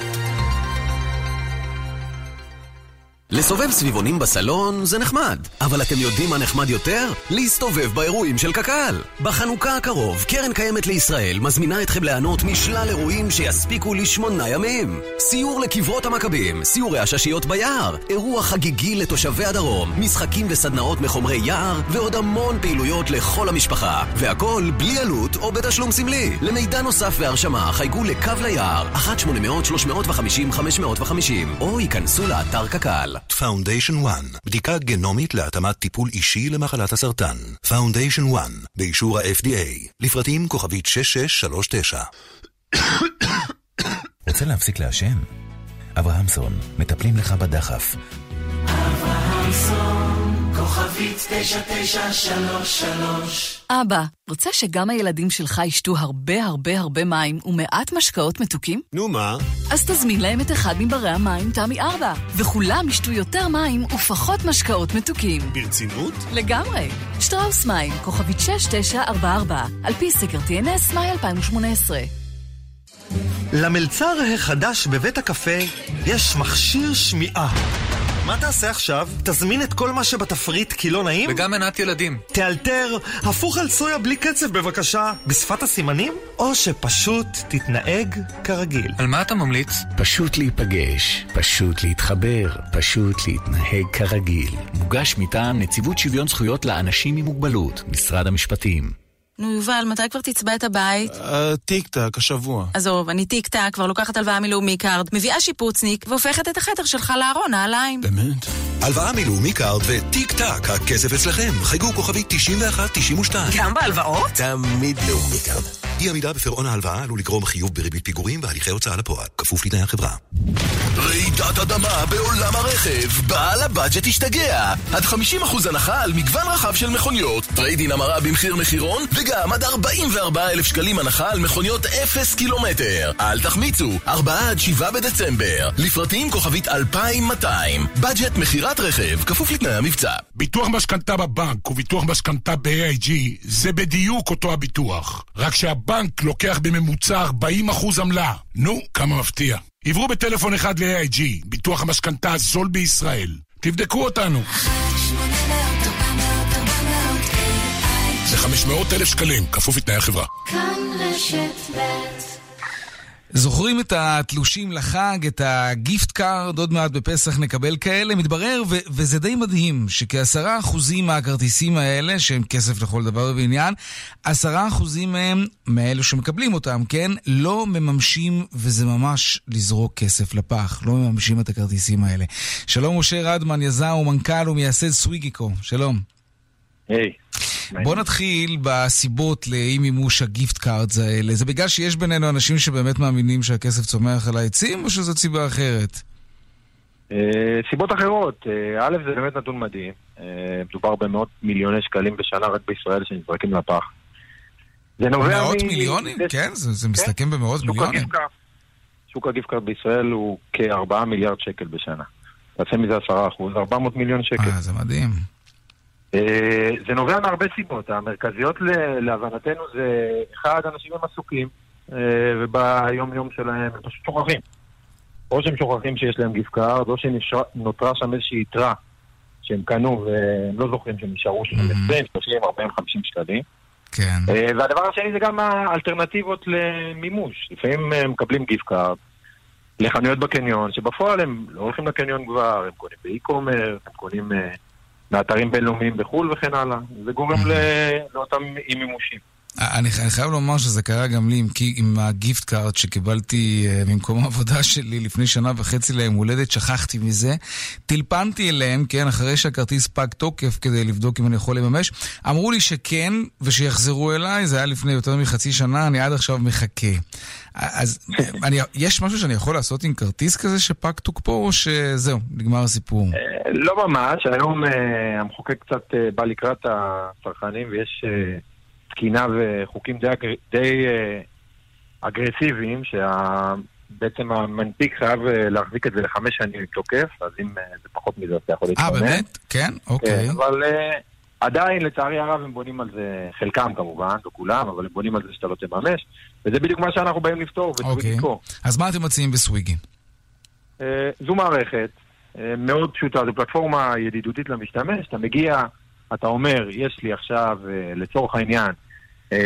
לסובב סביבונים בסלון זה נחמד, אבל אתם יודעים מה נחמד יותר? להסתובב באירועים של קק"ל. בחנוכה הקרוב, קרן קיימת לישראל מזמינה אתכם ליהנות משלל אירועים שיספיקו לשמונה ימים. סיור לקברות המכבים, סיורי הששיות ביער, אירוע חגיגי לתושבי הדרום, משחקים וסדנאות מחומרי יער, ועוד המון פעילויות לכל המשפחה. והכל בלי עלות או בתשלום סמלי. למידע נוסף והרשמה חייגו לקו ליער, 1-800-350-550, או היכנסו לאתר קק"ל. Foundation 1, בדיקה גנומית להתאמת טיפול אישי למחלת הסרטן. Foundation 1, באישור ה-FDA, לפרטים כוכבית 6639. רוצה להפסיק לעשן? אברהמסון, מטפלים לך בדחף. אברהמסון, כוכבית 9933 אבא, רוצה שגם הילדים שלך ישתו הרבה הרבה הרבה מים ומעט משקאות מתוקים? נו מה? אז תזמין להם את אחד מברי המים תמי 4, וכולם ישתו יותר מים ופחות משקאות מתוקים. ברצינות? לגמרי. שטראוס מים, כוכבית 6944, על פי סקר TNS, מאי 2018. למלצר החדש בבית הקפה יש מכשיר שמיעה. מה תעשה עכשיו? תזמין את כל מה שבתפריט כי לא נעים? וגם מנת ילדים. תאלתר, הפוך על סויה בלי קצב בבקשה, בשפת הסימנים? או שפשוט תתנהג כרגיל. על מה אתה ממליץ? פשוט להיפגש, פשוט להתחבר, פשוט להתנהג כרגיל. מוגש מטעם נציבות שוויון זכויות לאנשים עם מוגבלות, משרד המשפטים. נו, יובל, מתי כבר תצבע את הבית? טיק טק, השבוע. עזוב, אני טיק טק, כבר לוקחת הלוואה מלאומי קארד, מביאה שיפוצניק, והופכת את החדר שלך לארון נעליים. באמת? הלוואה מלאומי קארד וטיק טק, הכסף אצלכם. חייגו כוכבית 9192. גם בהלוואות? תמיד לאומי קארד. אי עמידה בפירעון ההלוואה עלול לגרום חיוב בריבית פיגורים והליכי הוצאה לפועל, כפוף לתנאי החברה. רעידת אדמה בעולם הרכב, בעל באדג'ט השתגע. עד 50% הנחה על מגוון רחב של מכוניות, trade-in המרה במחיר מחירון, וגם עד 44,000 שקלים הנחה על מכוניות 0 קילומטר. אל תחמיצו, 4 עד 7 בדצמבר. לפרטים כוכבית 2200. בדג'ט מכירת רכב, כפוף לתנאי המבצע. ביטוח משכנתה בבנק וביטוח משכנתה ב-AIG זה בדיוק אותו הביטוח. רק שהבנק לוקח בממוצע 40% עמלה. נו, כמה מפתיע. עברו בטלפון אחד ל-AIG, ביטוח המשכנתה הזול בישראל. תבדקו אותנו. זה 500 אלף שקלים, כפוף לתנאי החברה. כאן רשת ב' זוכרים את התלושים לחג, את ה gift card, עוד מעט בפסח נקבל כאלה? מתברר, ו- וזה די מדהים, שכעשרה אחוזים מהכרטיסים האלה, שהם כסף לכל דבר ועניין, עשרה אחוזים מהם, מאלו שמקבלים אותם, כן, לא מממשים, וזה ממש לזרוק כסף לפח, לא מממשים את הכרטיסים האלה. שלום, משה רדמן, יזם ומנכ"ל ומייסד סוויגיקו, שלום. היי. בוא נתחיל בסיבות לאי מימוש ה gift cards האלה. זה בגלל שיש בינינו אנשים שבאמת מאמינים שהכסף צומח על העצים, או שזו סיבה אחרת? אה, סיבות אחרות, אה, א', זה באמת נתון מדהים. אה, מדובר במאות מיליוני שקלים בשנה רק בישראל שנזרקים לפח. זה נובע מאות מ- מיליונים? זה- כן? זה מסתכם במאות שוק מיליונים? שוק ה gift card בישראל הוא כ-4 מיליארד שקל בשנה. תעשה מזה 10 אחוז, 400 מיליון שקל. אה, זה מדהים. אה, זה נובע מהרבה סיבות. המרכזיות להבנתנו זה, אחד, אנשים הם עסוקים, אה, וביום-יום שלהם הם פשוט שוכחים. או שהם שוכחים שיש להם gift card, או שנותרה שם איזושהי יתרה שהם קנו והם לא זוכרים שהם נשארו שם 20, 30, 40, 50 שקלים. כן. אה, והדבר השני זה גם האלטרנטיבות למימוש. לפעמים הם מקבלים gift card לחנויות בקניון, שבפועל הם לא הולכים לקניון כבר, הם קונים ב e-commerce, הם קונים מאתרים בינלאומיים בחו"ל וכן הלאה. זה גורם לאותם אי-מימושים. אני, אני חייב לומר שזה קרה גם לי עם, עם הגיפט קארד שקיבלתי uh, ממקום העבודה שלי לפני שנה וחצי ליום הולדת, שכחתי מזה. טלפנתי אליהם, כן, אחרי שהכרטיס פג תוקף כדי לבדוק אם אני יכול לממש. אמרו לי שכן, ושיחזרו אליי, זה היה לפני יותר מחצי שנה, אני עד עכשיו מחכה. אז אני, יש משהו שאני יכול לעשות עם כרטיס כזה שפג תוקפו, או שזהו, נגמר הסיפור? לא ממש, היום אה, המחוקק קצת אה, בא לקראת הצרכנים ויש אה, תקינה וחוקים די, אגר- די אה, אגרסיביים, שבעצם המנפיק חייב אה, להחזיק את זה לחמש שנים תוקף, אז אם אה, זה פחות מזה, אתה יכול אה, להתכונן. באמת? כן? אוקיי. אבל אה, עדיין, לצערי הרב, הם בונים על זה, חלקם כמובן, לא כולם, אבל הם בונים על זה שאתה לא תממש, וזה בדיוק מה שאנחנו באים לפתור, אוקיי. וצריך אז מה אתם מציעים בסוויגי? אה, זו מערכת אה, מאוד פשוטה, זו פלטפורמה ידידותית למשתמש, אתה מגיע, אתה אומר, יש לי עכשיו, אה, לצורך העניין, אה,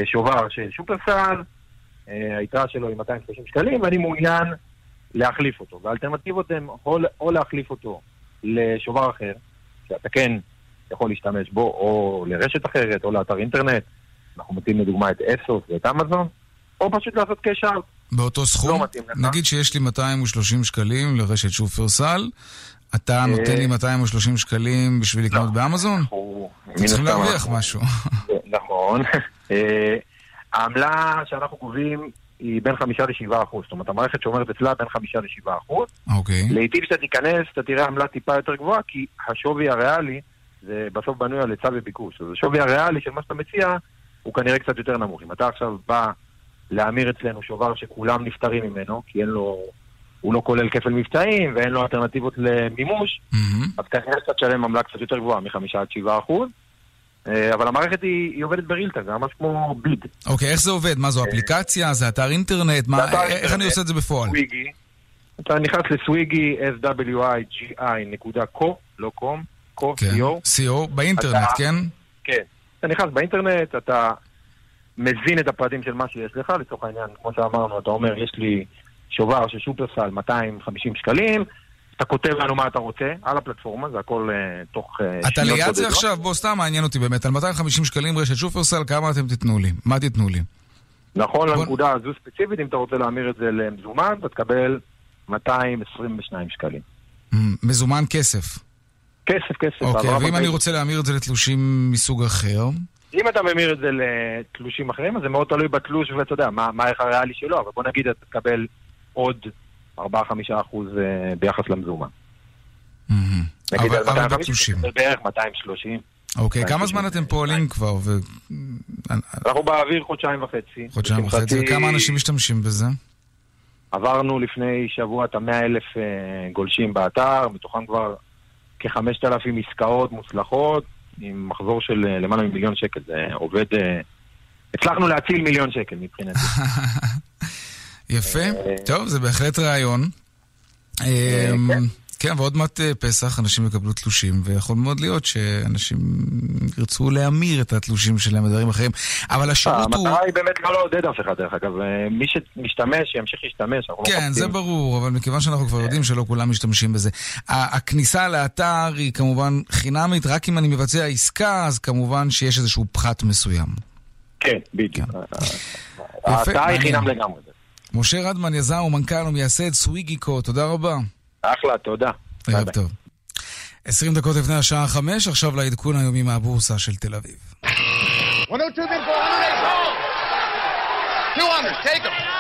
שובר של שופרסל, אה, היתרה שלו היא 230 שקלים, ואני מעוניין להחליף אותו. והאלטרנטיבות הן או, או להחליף אותו לשובר אחר, שאתה כן יכול להשתמש בו, או לרשת אחרת, או לאתר אינטרנט. אנחנו מציעים לדוגמה את אסוס ואת אמזון, או פשוט לעשות קשר. באותו סכום? לא מתאים לך. נגיד שיש לי 230 שקלים לרשת שופרסל, אתה אה, נותן לי 230 שקלים בשביל לקנות באמזון? אתם צריכים להרוויח משהו. נכון. אה, העמלה שאנחנו גובים היא בין חמישה לשבעה אחוז. זאת אומרת, המערכת שומרת אצלה בין חמישה לשבעה אחוז. אוקיי. לעיתים כשאתה תיכנס, אתה תראה עמלה טיפה יותר גבוהה, כי השווי הריאלי, זה בסוף בנוי על היצע וביקוש. אז השווי הריאלי של מה שאתה מציע, הוא כנראה קצת יותר נמוך. אם אתה עכשיו בא להמיר אצלנו שובר שכולם נפטרים ממנו, כי אין לו... הוא לא כולל כפל מבצעים ואין לו אלטרנטיבות למימוש, אז כנראה שאתה תשלם עמלה קצת יותר גבוהה, מחמישה עד שבעה אחוז. אה, אבל המערכת היא, היא עובדת ברילטה, זה ממש כמו ביד. אוקיי, איך זה עובד? מה זו אפליקציה? זה אתר אינטרנט? מה- אתר איך אינטרנט, אני עושה את זה בפועל? סוויגי. אתה נכנס לסוויגי, swi.gi.co, לא קום, co, כן. co. CO, באינטרנט, אתה- כן? כן. אתה נכנס באינטרנט, אתה מזין את הפרטים של מה שיש לך, לצורך העניין, כמו שאמרנו, אתה אומר, יש לי שובר של שופרסל 250 שקלים, אתה כותב לנו מה אתה רוצה על הפלטפורמה, זה הכל אה, תוך אה, אתה ליד זה. עכשיו? בוא, סתם מעניין אותי באמת. על 250 שקלים רשת שופרסל, כמה אתם תיתנו לי? מה תיתנו לי? נכון לנקודה הזו ספציפית, אם אתה רוצה להמיר את זה למזומן, אתה תקבל 222 שקלים. מזומן כסף. כסף, כסף. אוקיי, ואם אני. רוצה להמיר את זה לתלושים מסוג אחר? אם אתה ממיר את זה לתלושים אחרים, אז זה מאוד תלוי בתלוש, ואתה יודע, מה הערך הריאלי שלו, אבל בוא נגיד אתה תקבל עוד 4-5 אחוז אה, ביחס למזומן. נגיד על אבל 250, בתלושים. זה בערך 230. אוקיי, כמה זמן אתם פועלים כבר? אנחנו באוויר חודשיים וחצי. חודשיים וחצי, וכמה אנשים משתמשים בזה? עברנו לפני שבוע את המאה אלף אה, גולשים באתר, מתוכם כבר כחמשת אלפים עסקאות מוצלחות, עם מחזור של אה, למעלה ממיליון שקל. זה עובד... הצלחנו להציל מיליון שקל מבחינתי. יפה, טוב, זה בהחלט רעיון. אה, אמ, כן. כן, ועוד מעט אה, פסח, אנשים יקבלו תלושים, ויכול מאוד להיות שאנשים ירצו להמיר את התלושים שלהם בדברים אחרים. אבל השירות הוא... המטרה היא באמת לא לעודד אף אחד, דרך אגב. אה, מי שמשתמש, ימשיך להשתמש. לא כן, זה. ברור, אבל מכיוון שאנחנו כבר יודעים שלא כולם משתמשים בזה. הכניסה לאתר היא כמובן חינמית, רק אם אני מבצע עסקה, אז כמובן שיש איזשהו פחת מסוים. כן, בדיוק. יפה, ההצעה היא. חינם לגמרי. משה רדמן, יזם ומנכ"ל ומייסד סוויגיקו, תודה רבה. אחלה, תודה. ערב טוב. 20 דקות לפני השעה 5, עכשיו לעדכון היומי מהבורסה של תל אביב. 102 bid for 108 sold. 200, take them.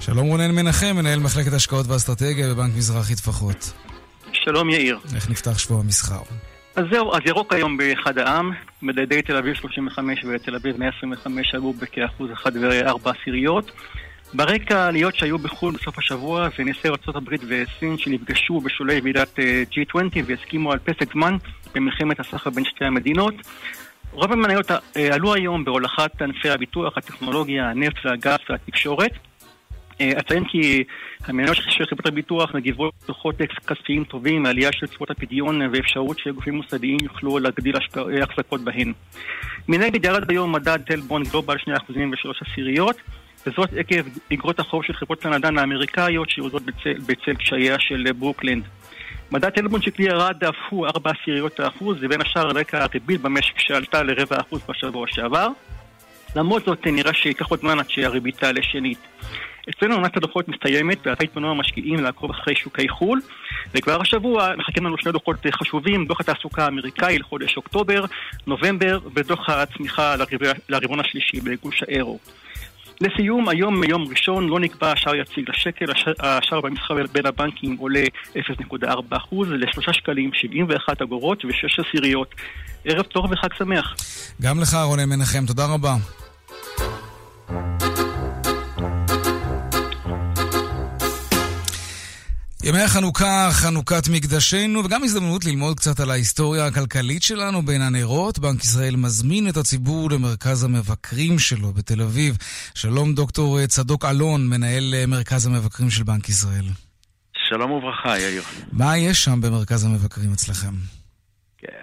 שלום רונן מנחם, מנהל מחלקת השקעות ואסטרטגיה בבנק מזרחי טפחות. שלום יאיר. איך נפתח שבוע המסחר? אז זהו, אז ירוק היום באחד העם, מדדי תל אביב 35 ותל אביב 125 עלו בכאחוז אחד וארבע עשיריות. ברקע העליות שהיו בחו"ל בסוף השבוע זה נשיא ארה"ב וסין שנפגשו בשולי ועידת אה, G20 והסכימו על פסק זמן במלחמת הסחר בין שתי המדינות. רוב המניות אה, עלו היום בהולכת ענפי הביטוח, הטכנולוגיה, הנפט והגז והתקשורת. אה, אציין כי המניות של חברות הביטוח מגיבות דוחות כספיים טובים, עלייה של תשואות הפדיון ואפשרות שגופים מוסדיים יוכלו להגדיל אה, החזקות בהן. מנגד ירד היום מדד תל בונד גלובל 2% ו-3 עשיריות, וזאת עקב אגרות החוב של חברות הנדל"ן האמריקאיות שיורדות בצל, בצל קשייה של ברוקלנד. מדד תל בונד שקלי ירד אף הוא 4 עשיריות האחוז, ובין השאר על רקע הריבית במשק שעלתה לרבע אחוז בשבוע שעבר. למרות זאת נראה שייקח עוד זמן עד שהריבית תעלה שנית. אצלנו עונת הדוחות מסתיימת, ועתה התפנו המשקיעים לעקוב אחרי שוקי חו"ל, וכבר השבוע מחכים לנו שני דוחות חשובים, דוח התעסוקה האמריקאי לחודש אוקטובר, נובמבר, ודוח הצמיחה לרבע- לרבעון השלישי בגוש האירו. לסיום, היום יום ראשון לא נקבע שער יציג לשקל, הש- השער במסחר בין הבנקים עולה 0.4% ל-3 שקלים 71 אגורות ו-6 עשיריות. ערב טוב וחג שמח. גם לך רונן מנחם, תודה רבה. ימי החנוכה, חנוכת מקדשנו, וגם הזדמנות ללמוד קצת על ההיסטוריה הכלכלית שלנו בין הנרות. בנק ישראל מזמין את הציבור למרכז המבקרים שלו בתל אביב. שלום דוקטור צדוק אלון, מנהל אה, מרכז המבקרים של בנק ישראל. שלום וברכה, יאיר. מה יש שם במרכז המבקרים אצלכם?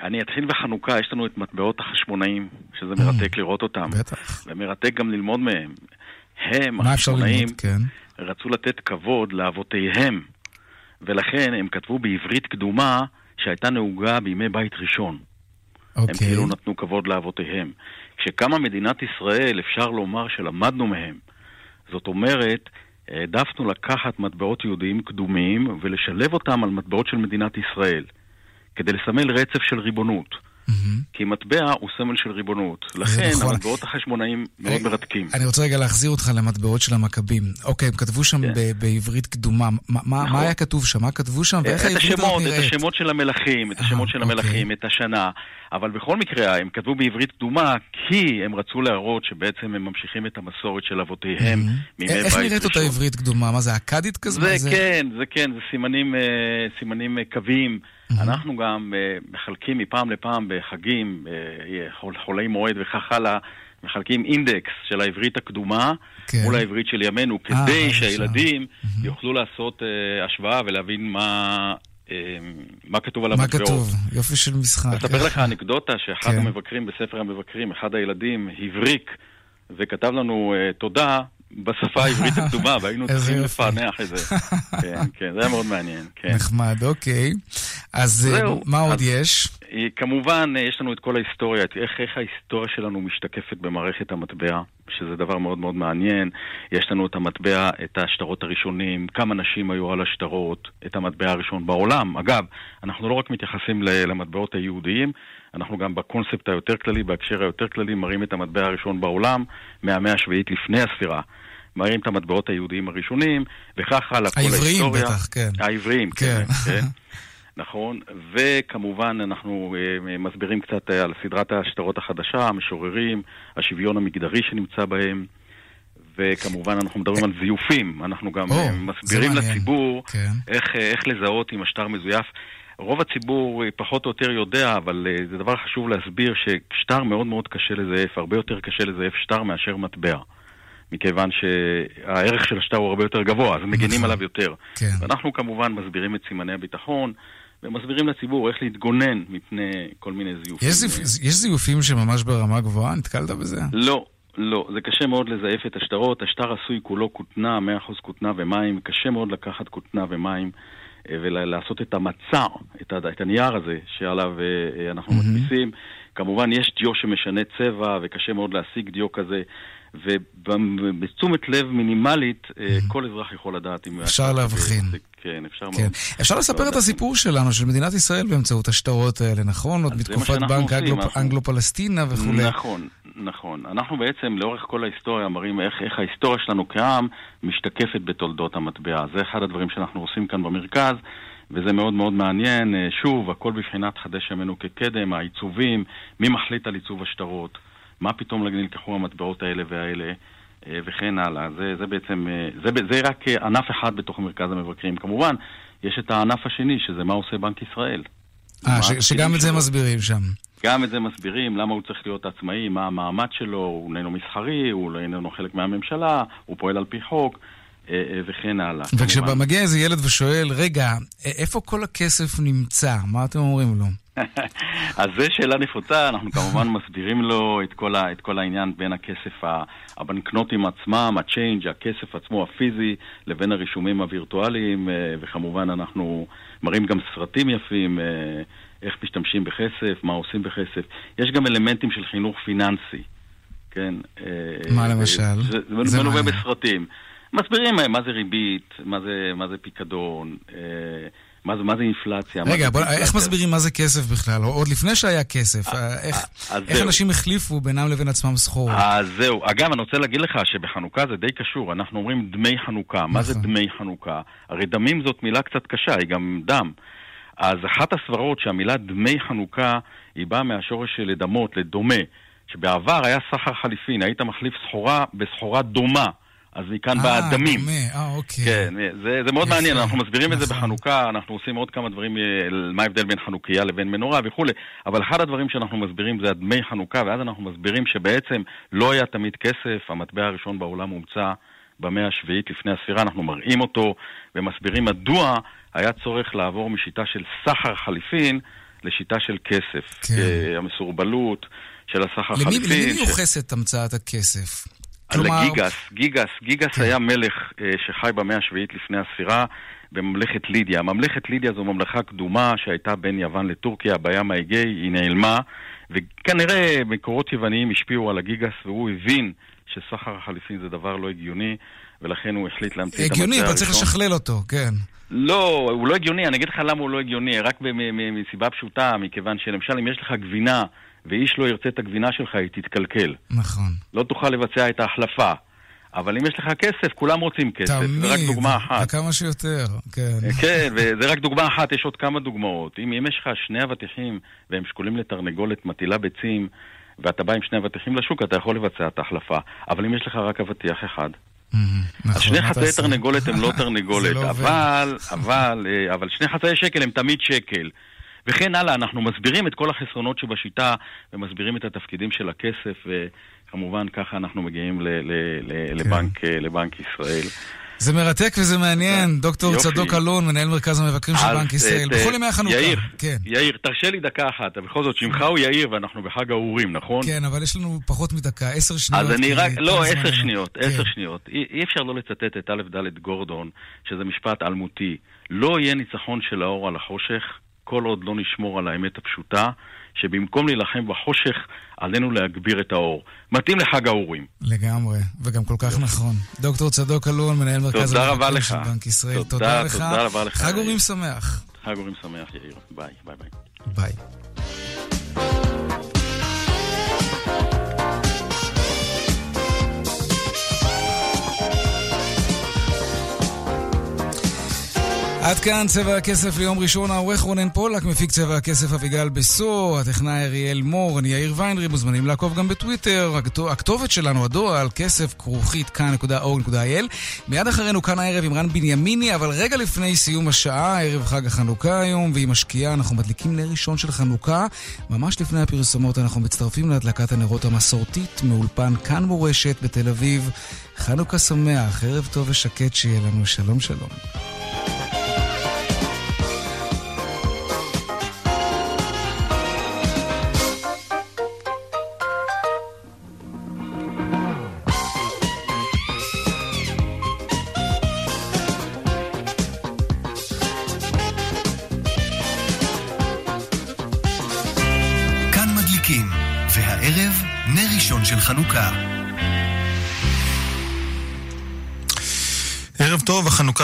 אני אתחיל בחנוכה, יש לנו את מטבעות החשמונאים, שזה מרתק לראות אותם. בטח. ומרתק גם ללמוד מהם. הם, החשמונאים? כן. רצו לתת כבוד לאבותיהם, ולכן הם כתבו בעברית קדומה שהייתה נהוגה בימי בית ראשון. הם אוקיי. כאילו נתנו כבוד לאבותיהם. כשקמה מדינת ישראל, אפשר לומר שלמדנו מהם. זאת אומרת, העדפנו לקחת מטבעות יהודיים קדומים ולשלב אותם על מטבעות של מדינת ישראל, כדי לסמל רצף של ריבונות. כי מטבע הוא סמל של ריבונות. לכן נכון. המטבעות החשמונאים מאוד מרתקים. אני רוצה רגע להחזיר אותך למטבעות של המכבים. אוקיי, הם כתבו שם ב- בעברית קדומה. מה- נכון. מה היה כתוב שם? מה כתבו שם? ואיך העברית הזאת השמות, את נראית? השמות של המלכים, את השמות של אוקיי. המלכים, את השנה. אבל בכל מקרה, הם כתבו בעברית קדומה כי הם רצו להראות שבעצם הם ממשיכים את המסורת של אבותיהם מימי בית איך ראשון. נראית אותה עברית קדומה? מה זה, אכדית כזה? מה זה כן, זה כן, זה סימנים, אה, סימנים אה, קוויים. אנחנו גם אה, מחלקים מפעם לפעם בחגים, אה, חול- חולי מועד וכך הלאה, מחלקים אינדקס של העברית הקדומה כן. מול העברית של ימינו, אה, כדי בבקשה. שהילדים יוכלו לעשות אה, השוואה ולהבין מה... אה, מה כתוב על מה המטבעות. כתוב? יופי של משחק. אספר לך אנקדוטה שאחד כן. המבקרים בספר המבקרים, אחד הילדים, הבריק וכתב לנו אה, תודה בשפה העברית הקדומה, והיינו צריכים. לפענח את זה. כן, כן, זה היה מאוד מעניין, כן. נחמד, אוקיי. אז אה, זהו. מה עוד אז- יש? אה, כמובן, אה, יש לנו את כל ההיסטוריה, את איך, איך ההיסטוריה שלנו משתקפת במערכת המטבע, שזה דבר מאוד מאוד מעניין. יש לנו את המטבע, את השטרות הראשונים, כמה נשים היו על השטרות, את המטבע הראשון בעולם. אגב, אנחנו לא רק מתייחסים למטבעות היהודיים, אנחנו גם בקונספט היותר כללי, בהקשר היותר כללי, מראים את המטבע הראשון בעולם מהמאה השביעית לפני הספירה. מראים את המטבעות היהודיים הראשונים, וכך הלאה, כל העבריים ההיסטוריה. בטח, כן. העבריים, כן. כן. כן. נכון, וכמובן אנחנו אה, מסבירים קצת אה, על סדרת השטרות החדשה, המשוררים, השוויון המגדרי שנמצא בהם, וכמובן אנחנו מדברים על זיופים, אנחנו גם או, אה, מסבירים. לציבור כן. איך, איך לזהות אם השטר מזויף. רוב הציבור פחות או יותר יודע, אבל זה דבר חשוב להסביר ששטר מאוד מאוד קשה לזייף, הרבה יותר קשה לזייף שטר מאשר מטבע. מכיוון שהערך של השטר הוא הרבה יותר גבוה, אז מגינים נכון. עליו יותר. כן. ואנחנו כמובן מסבירים את סימני הביטחון, ומסבירים לציבור איך להתגונן מפני כל מיני זיופים. יש זיופ- יש זיופים שממש ברמה גבוהה? נתקלת בזה? לא, לא, זה קשה מאוד לזייף את השטרות. השטר עשוי כולו כותנה, 100% כותנה ומים. קשה מאוד לקחת כותנה ומים אה, ולעשות את המצע, את, את הנייר הזה שעליו אה, אה, אנחנו מדפיסים. כמובן, יש דיו שמשנה צבע, וקשה מאוד להשיג דיו כזה. ובתשומת לב מינימלית, אה, כל אזרח יכול לדעת אם... אפשר להבחין. כן, אפשר כן. מאוד. אפשר לספר את הסיפור שלנו, של מדינת ישראל באמצעות השטרות האלה, נכון? עוד מתקופת בנק עושים, אנגלו- אנחנו- אנגלו-פלסטינה וכולי. נכון, נכון. אנחנו בעצם לאורך כל ההיסטוריה מראים איך, איך ההיסטוריה שלנו כעם משתקפת בתולדות המטבע. זה אחד הדברים שאנחנו עושים כאן במרכז, וזה מאוד מאוד מעניין. אה, שוב, הכל בבחינת חדש ימינו כקדם, העיצובים, מי מחליט על עיצוב השטרות, מה פתאום נלקחו המטבעות האלה והאלה. אה, וכן הלאה. זה, זה בעצם, אה, זה, זה רק אה, ענף אחד בתוך מרכז המבקרים. כמובן, יש את הענף השני, שזה מה עושה בנק ישראל. אה, ש- שגם את זה שלו. מסבירים שם. גם את זה מסבירים, למה הוא צריך להיות עצמאי, מה המעמד שלו, הוא איננו מסחרי, הוא לא איננו חלק מהממשלה, הוא פועל על פי חוק, וכן הלאה. וכשמגיע איזה ילד ושואל, רגע, איפה כל הכסף נמצא? מה אתם אומרים לו? אז זו שאלה נפוצה, אנחנו כמובן מסבירים לו את כל, ה, את כל העניין בין הכסף, הבנקנוטים עצמם, הצ'יינג', הכסף עצמו הפיזי, לבין הרישומים הווירטואליים, אה, וכמובן אנחנו מראים גם סרטים יפים, אה, איך משתמשים בכסף, מה עושים בכסף. יש גם אלמנטים של חינוך פיננסי, כן? אה, מה למשל? זה, זה זה מלווה. בסרטים. מסבירים מה זה ריבית, מה זה, מה זה פיקדון, אה, מה זה, מה זה אינפלציה. רגע, זה בוא, אינפלציה. איך מסבירים מה זה כסף בכלל? עוד לפני שהיה כסף, אה, איך- אז איך זהו. אנשים החליפו בינם לבין עצמם סחורה? אז זהו. אגב, אני רוצה להגיד לך שבחנוכה זה די קשור. אנחנו אומרים דמי חנוכה. מה זה נכון. דמי חנוכה? הרי דמים זאת מילה קצת קשה, היא גם דם. אז אחת הסברות שהמילה דמי חנוכה היא באה מהשורש של לדמות, לדומה. שבעבר היה סחר חליפין, היית מחליף סחורה בסחורה דומה. אז מכאן בא אה, הדמים. דומה, אה, אוקיי. כן, זה, זה מאוד יפה, מעניין, אנחנו מסבירים את זה נכון. בחנוכה, אנחנו עושים עוד כמה דברים, אה, מה ההבדל בין חנוכיה לבין מנורה וכולי, אבל אחד הדברים שאנחנו מסבירים זה הדמי חנוכה, ואז אנחנו מסבירים שבעצם לא היה תמיד כסף, המטבע הראשון בעולם הומצא במאה השביעית לפני הספירה, אנחנו מראים אותו ומסבירים מדוע היה צורך לעבור משיטה של סחר חליפין לשיטה של כסף. כן. אה, המסורבלות של הסחר למי חליפין. למי ש- מיוחסת המצאת הכסף? על הגיגס, גיגס, גיגס היה מלך אה, שחי במאה השביעית לפני הספירה בממלכת לידיה. ממלכת לידיה זו ממלכה קדומה שהייתה בין יוון לטורקיה בים האגאי, היא נעלמה, וכנראה מקורות יווניים השפיעו על הגיגס והוא הבין שסחר החליפין זה דבר לא הגיוני, ולכן הוא החליט להמציא את הגיוני, הראשון. אבל צריך לשכלל אותו, כן. לא, הוא לא הגיוני, אני אגיד לך למה הוא לא הגיוני, רק מסיבה פשוטה, מכיוון שלמשל אם יש לך גבינה ואיש לא ירצה את הגבינה שלך, היא תתקלקל. נכון. לא תוכל לבצע את ההחלפה. אבל אם יש לך כסף, כולם רוצים כסף. תמיד, זה רק דוגמה אחת. וכמה שיותר, כן. כן, וזה רק דוגמה אחת, יש עוד כמה דוגמאות. אם, אם יש לך שני אבטיחים והם שקולים לתרנגולת מטילה ביצים, ואתה בא עם שני אבטיחים לשוק, אתה יכול לבצע את ההחלפה. אבל אם יש לך רק אבטיח אחד, אז נכון, שני מה חצאי? תרנגולת הם לא תרנגולת, לא. אבל, אבל, אה, אבל שני חצאי שקל הם תמיד שקל. וכן הלאה, אנחנו מסבירים את כל החסרונות שבשיטה, ומסבירים את התפקידים של הכסף, וכמובן ככה אנחנו מגיעים לבנק, אה, לבנק ישראל. זה מרתק וזה מעניין. דוקטור יופי. צדוק אלון, מנהל מרכז המבקרים של בנק ישראל. את, אה, בכל ימי החנוכה. יאיר, כן. יאיר, תרשה לי דקה אחת, בכל זאת, שמך הוא יאיר ואנחנו בחג האורים, נכון? כן, אבל יש לנו פחות מדקה, עשר שניות. אז אני רק, לא, עשר. שניות, כן. עשר שניות. אי אי אפשר לא לצטט את א' ד' גורדון, שזה משפט אלמותי. לא יהיה ניצחון של האור על החושך, כל עוד לא נשמור על האמת הפשוטה, שבמקום להילחם בחושך, עלינו להגביר את האור. מתאים לחג האורים. לגמרי, וגם כל כך נכון. דוקטור צדוק אלון, מנהל מרכז לך. של בנק ישראל. תודה, תודה לך. תודה רבה לך, חג. אורים שמח. חג אורים שמח, יאיר. ביי, ביי ביי. ביי. עד כאן צבע הכסף ליום ראשון, העורך רונן פולק, מפיק צבע הכסף אביגל בסו, הטכנאי אריאל מור, אני יאיר ויינרי, מוזמנים לעקוב גם בטוויטר, הכתובת שלנו, הדואל, כסף כרוכית כאן.org.il. מיד אחרינו כאן הערב עם רן בנימיני, אבל רגע לפני סיום השעה, ערב חג החנוכה היום, ועם השקיעה אנחנו מדליקים נר ראשון של חנוכה. ממש לפני הפרסומות אנחנו מצטרפים להדלקת הנרות המסורתית מאולפן כאן מורשת בתל אביב. חנוכה שמח, ערב טוב ושקט שיהיה לנו, שלום שלום.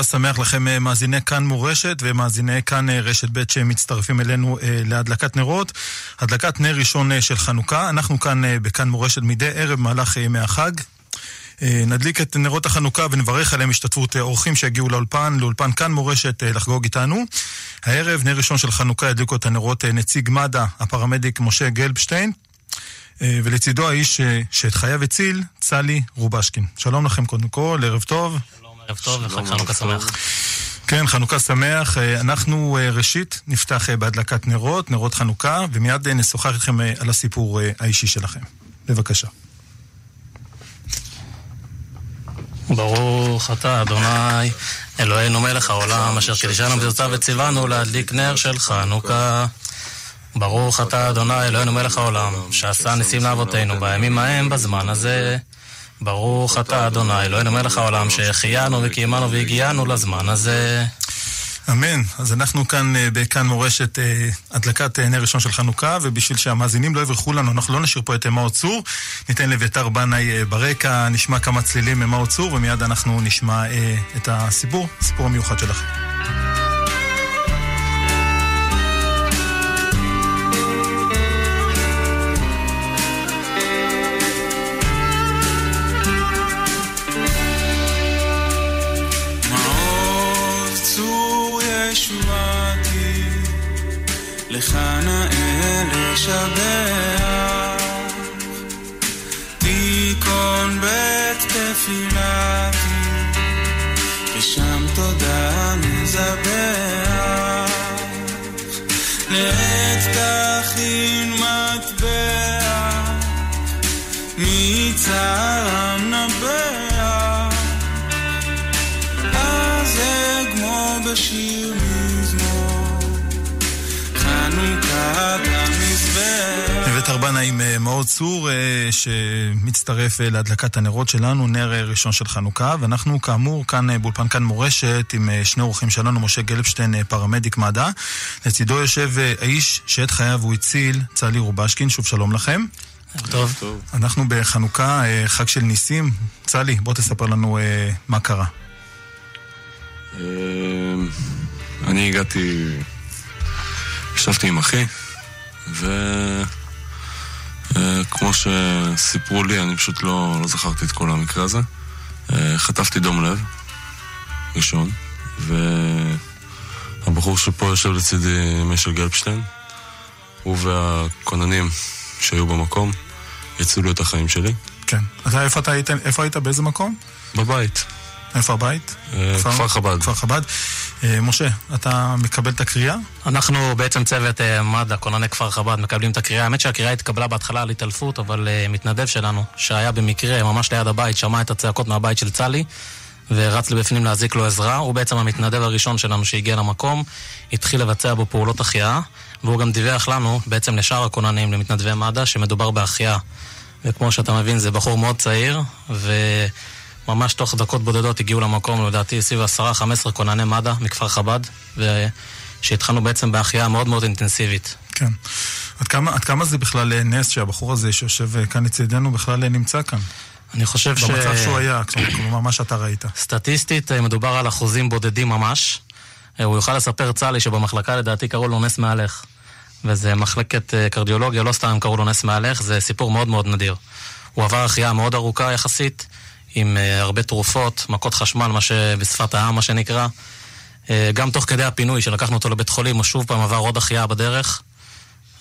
שמח לכם אה, מאזיני כאן מורשת ומאזיני כאן אה, רשת ב' שמצטרפים אלינו אה, להדלקת נרות. הדלקת נר ראשון של חנוכה. אנחנו כאן בכאן מורשת מדי ערב במהלך ימי החג. נדליק את נרות החנוכה ונברך עליהם השתתפות אורחים שיגיעו לאולפן, לאולפן כאן מורשת לחגוג איתנו. הערב, נר ראשון של חנוכה, ידליקו את הנרות נציג מד"א, הפרמדיק משה גלבשטיין, ולצידו האיש שאת חייו הציל, צלי רובשקין. שלום לכם קודם כל, ערב טוב. שלום, ערב טוב וחג חנוכה שמח. כן, חנוכה שמח. אה, אנחנו ראשית נפתח בהדלקת נרות, נרות חנוכה, ומיד נשוחח איתכם על הסיפור האישי שלכם. בבקשה. ברוך אתה, אדוני, אלוהינו מלך העולם, אשר קידשנו ברצה וציוונו להדליק נר של חנוכה. ברוך אתה, אדוני, אלוהינו מלך העולם, שעשה ניסים לאבותינו בימים ההם, בזמן הזה. ברוך אתה, אדוני, אלוהינו מלך העולם, שהחיינו וקיימנו והגיענו לזמן הזה. אמן. אז אנחנו כאן אה, בכאן מורשת אה, הדלקת אה, נר ראשון של חנוכה, ובשביל שהמאזינים לא יברחו לנו, אנחנו לא נשאיר פה את מאור צור, ניתן לאביתר בנאי ברקע, נשמע כמה צלילים ממאור צור, ומיד אנחנו נשמע את הסיפור, הסיפור המיוחד שלכם. לך נאה לשבח, עם אה, מאור צור אה, שמצטרף אה, להדלקת הנרות שלנו, נר ראשון של חנוכה, ואנחנו כאמור כאן באולפן כאן מורשת עם שני אורחים שלנו, משה גלבשטיין, פרמדיק מד"א. לצידו יושב האיש שאת חייו הוא הציל, צלי רובשקין, שוב שלום לכם. טוב. אנחנו בחנוכה, חג של ניסים. צלי, בוא תספר לנו מה קרה. אני הגעתי ישבתי עם אחי, וכמו שסיפרו לי, אני פשוט לא, לא זכרתי את כל המקרה הזה. אה, חטפתי דום לב, ראשון, והבחור שפה יושב לצידי, משל גלבשטיין, הוא והכוננים שהיו במקום, יצאו את החיים שלי. כן. אתה איפה אתה היית? איפה היית? באיזה מקום? בבית. איפה הבית? אה, כפר חב"ד. כפר חב"ד. אה, משה, אתה מקבל את הקריאה? אנחנו בעצם צוות אה, מד"א, כונני כפר חב"ד, מקבלים את הקריאה. האמת שהקריאה התקבלה בהתחלה על התעלפות, אבל מתנדב שלנו, שהיה במקרה ממש ליד הבית, שמע את הצעקות מהבית של צלי, ורץ לבפנים להזיק לו עזרה. הוא בעצם המתנדב הראשון שלנו שהגיע למקום, התחיל לבצע בו פעולות החייאה, והוא גם דיווח לנו, בעצם לשאר הכוננים, למתנדבי מד"א, שמדובר בהחייאה. וכמו שאתה מבין, זה בחור מאוד צעיר, ו... ממש תוך דקות בודדות הגיעו למקום, לדעתי סביב עשרה, חמש עשרה כונני מד"א מכפר חב"ד, שהתחלנו בעצם בהחייאה מאוד מאוד אינטנסיבית. כן. עד כמה, עד כמה זה בכלל אה, נס שהבחור הזה שיושב אה, כאן לצידנו בכלל אה, נמצא כאן? אני חושב ש... במצב שהוא היה, כלומר מה שאתה ראית. סטטיסטית מדובר על אחוזים בודדים ממש. הוא יוכל לספר צה"לי שבמחלקה לדעתי קראו לו נס מהלך. וזה מחלקת קרדיולוגיה, לא סתם קראו לו נס מהלך, זה סיפור מאוד מאוד נדיר. הוא עבר החייאה מאוד ארוכה יחסית, עם uh, הרבה תרופות, מכות חשמל, מה שבשפת העם, מה שנקרא. אה, גם תוך כדי הפינוי, שלקחנו אותו לבית חולים, הוא שוב פעם עבר עוד החייאה בדרך.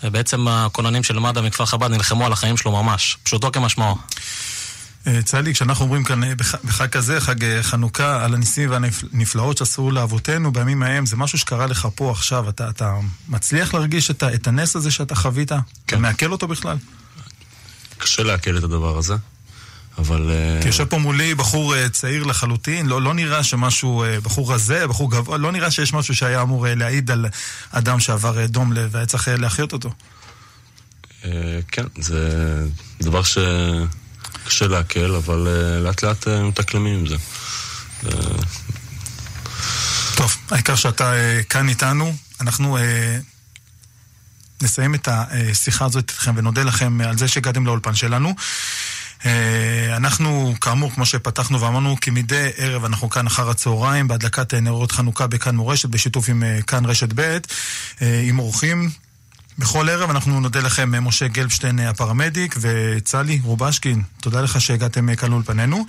ובעצם הכוננים של מד"א מכפר חב"ד נלחמו על החיים שלו ממש, פשוטו כמשמעו. אה, צלי, כשאנחנו אומרים כאן אה, בח- בחג כזה, חג אה, חנוכה, על הניסים והנפלאות שעשו לאבותינו בימים ההם, זה משהו שקרה לך פה עכשיו. אתה, אתה מצליח להרגיש את, את הנס הזה שאתה חווית? כן. אתה מעכל אותו בכלל? קשה לעכל את הדבר הזה, אבל... אה, כי יושב פה מולי בחור אה, צעיר לחלוטין, לא, לא נראה שמשהו, אה, בחור רזה, בחור גבוה, לא נראה שיש משהו שהיה אמור להעיד על אדם שעבר דום לב והיה צריך להחיות אותו. כן, זה דבר שקשה לעכל, אבל לאט לאט מתאקלמים עם זה. טוב, העיקר שאתה כאן איתנו. אנחנו נסיים את השיחה הזאת איתכם ונודה לכם על זה שהגעתם לאולפן שלנו. אה, אנחנו, כאמור, כמו שפתחנו ואמרנו, כמדי ערב אנחנו כאן אחר הצהריים בהדלקת אה, נרות חנוכה בכאן מורשת, בשיתוף עם אה, כאן רשת ב', עם אורחים. בכל ערב אנחנו נודה לכם, משה גלבשטיין הפרמדיק וצלי רובשקין, תודה לך שהגעתם כאן לאולפנינו.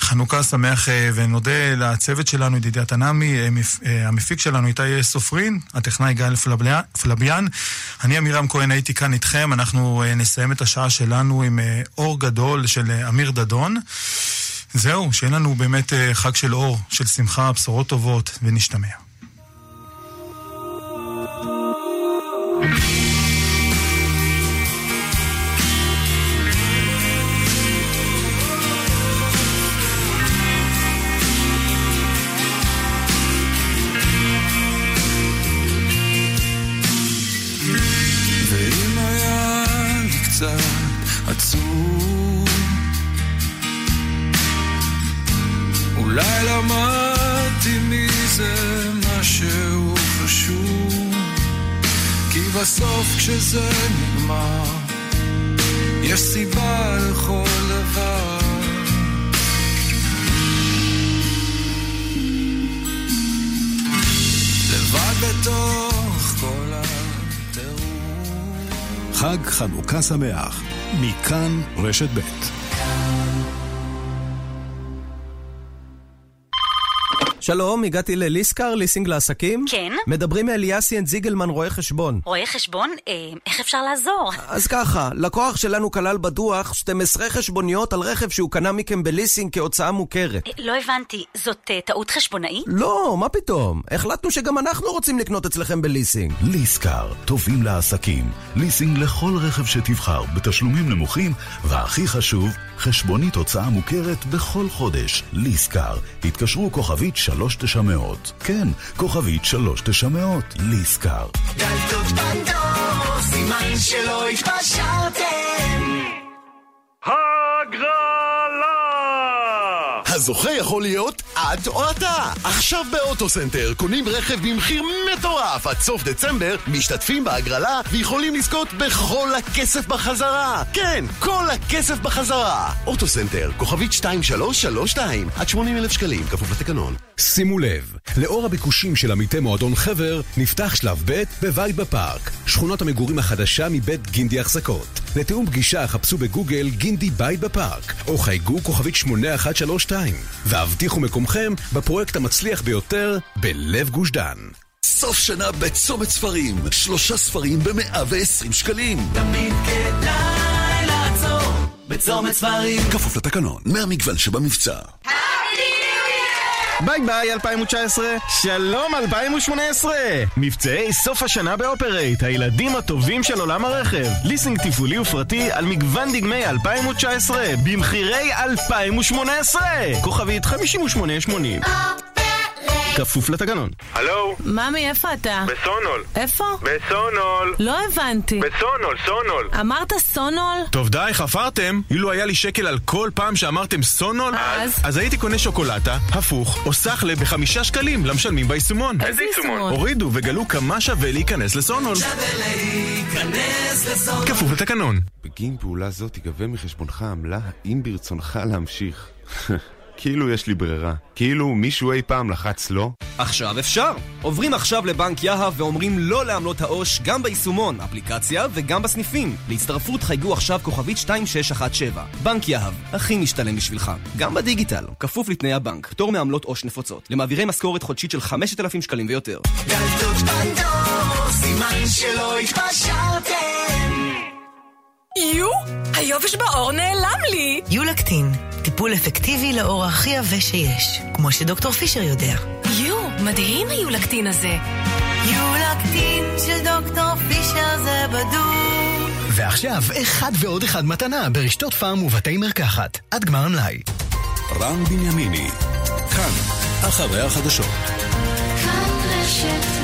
חנוכה שמח אה, ונודה לצוות שלנו, ידידיה תנעמי, אה, אה, המפיק שלנו איתי סופרין, הטכנאי גל פלביאן. אני עמירם כהן הייתי כאן איתכם, אנחנו נסיים את השעה שלנו עם אור גדול של אמיר דדון. זהו, שיהיה לנו באמת חג של אור, של שמחה, בשורות טובות, ונשתמע. עצוב אולי למדתי מזה משהו חשוב כי בסוף כשזה נגמר יש סיבה לכל דבר. לבד בתוך כל חג חנוכה שמח, מכאן רשת ב'. שלום, הגעתי לליסקאר, ליסינג לעסקים. כן? מדברים מאליאסי and זיגלמן, רואה חשבון. רואה חשבון? אה, איך אפשר לעזור? אז ככה, לקוח שלנו כלל בדוח 12 חשבוניות על רכב שהוא קנה מכם בליסינג כהוצאה מוכרת. אה, לא הבנתי, זאת אה, טעות חשבונאית? לא, מה פתאום? החלטנו שגם אנחנו רוצים לקנות אצלכם בליסינג. ליסקר, טובים לעסקים. ליסינג לכל רכב שתבחר, בתשלומים נמוכים, והכי חשוב, חשבונית הוצאה מוכרת בכל חודש. ליסקר, התקשרו כוכבית 3900. כן, כוכבית 3900. ליסקר. דלתות פנדור, סימן שלא התפשרתם. הגרלה! הזוכה יכול להיות את או אתה. עכשיו באוטוסנטר קונים רכב במחיר מטורף עד סוף דצמבר, משתתפים בהגרלה ויכולים לזכות בכל הכסף בחזרה. כן, כל הכסף בחזרה. אוטוסנטר, כוכבית 2332, עד 80 אלף שקלים, כפוף לתקנון. שימו לב, לאור הביקושים של עמיתי מועדון חבר, נפתח שלב ב' בבית בפארק, שכונות המגורים החדשה מבית גינדי החזקות. לתיאום פגישה חפשו בגוגל גינדי בית בפארק, או חייגו כוכבית 8132, והבטיחו מקומכם בפרויקט המצליח ביותר בלב גוש דן. סוף שנה בצומת ספרים, שלושה ספרים ב-120 שקלים. תמיד כדאי לעצור בצומת ספרים. כפוף לתקנון, מהמגוון שבמבצע. ביי ביי 2019, שלום 2018! מבצעי סוף השנה באופרייט, הילדים הטובים של עולם הרכב. ליסינג תפעולי ופרטי על מגוון דגמי 2019, במחירי 2018! כוכבית 5880. כפוף לתקנון. הלו? ממי, איפה אתה? בסונול. איפה? בסונול. לא הבנתי. בסונול, סונול. אמרת סונול? טוב די, חפרתם? אילו היה לי שקל על כל פעם שאמרתם סונול, אז? אז הייתי קונה שוקולטה, הפוך, או סחלה בחמישה שקלים למשלמים ביישומון. איזה יישומון? הורידו וגלו כמה שווה להיכנס לסונול. להיכנס לסונול. כפוף לתקנון. בגין פעולה זו תיגבה מחשבונך עמלה האם ברצונך להמשיך. כאילו יש לי ברירה. כאילו מישהו אי פעם לחץ לא. עכשיו אפשר! עוברים עכשיו לבנק יהב ואומרים לא לעמלות העו"ש גם ביישומון, אפליקציה וגם בסניפים. להצטרפות חייגו עכשיו כוכבית 2617. בנק יהב, הכי משתלם בשבילך. גם בדיגיטל, כפוף לתנאי הבנק. פטור מעמלות עו"ש נפוצות. למעבירי משכורת חודשית של 5,000 שקלים ויותר. דלתות פנדור, סימן שלא התפשרתם. יו, היובש בעור נעלם לי! יולקטין, טיפול אפקטיבי לעור הכי עבה שיש, כמו שדוקטור פישר יודע. יו, מדהים היולקטין הזה. יולקטין של דוקטור פישר זה בדוק. ועכשיו, אחד ועוד אחד מתנה ברשתות פארם ובתי מרקחת. עד גמר המלאי. רם בנימיני, כאן, אחרי החדשות. כאן רשת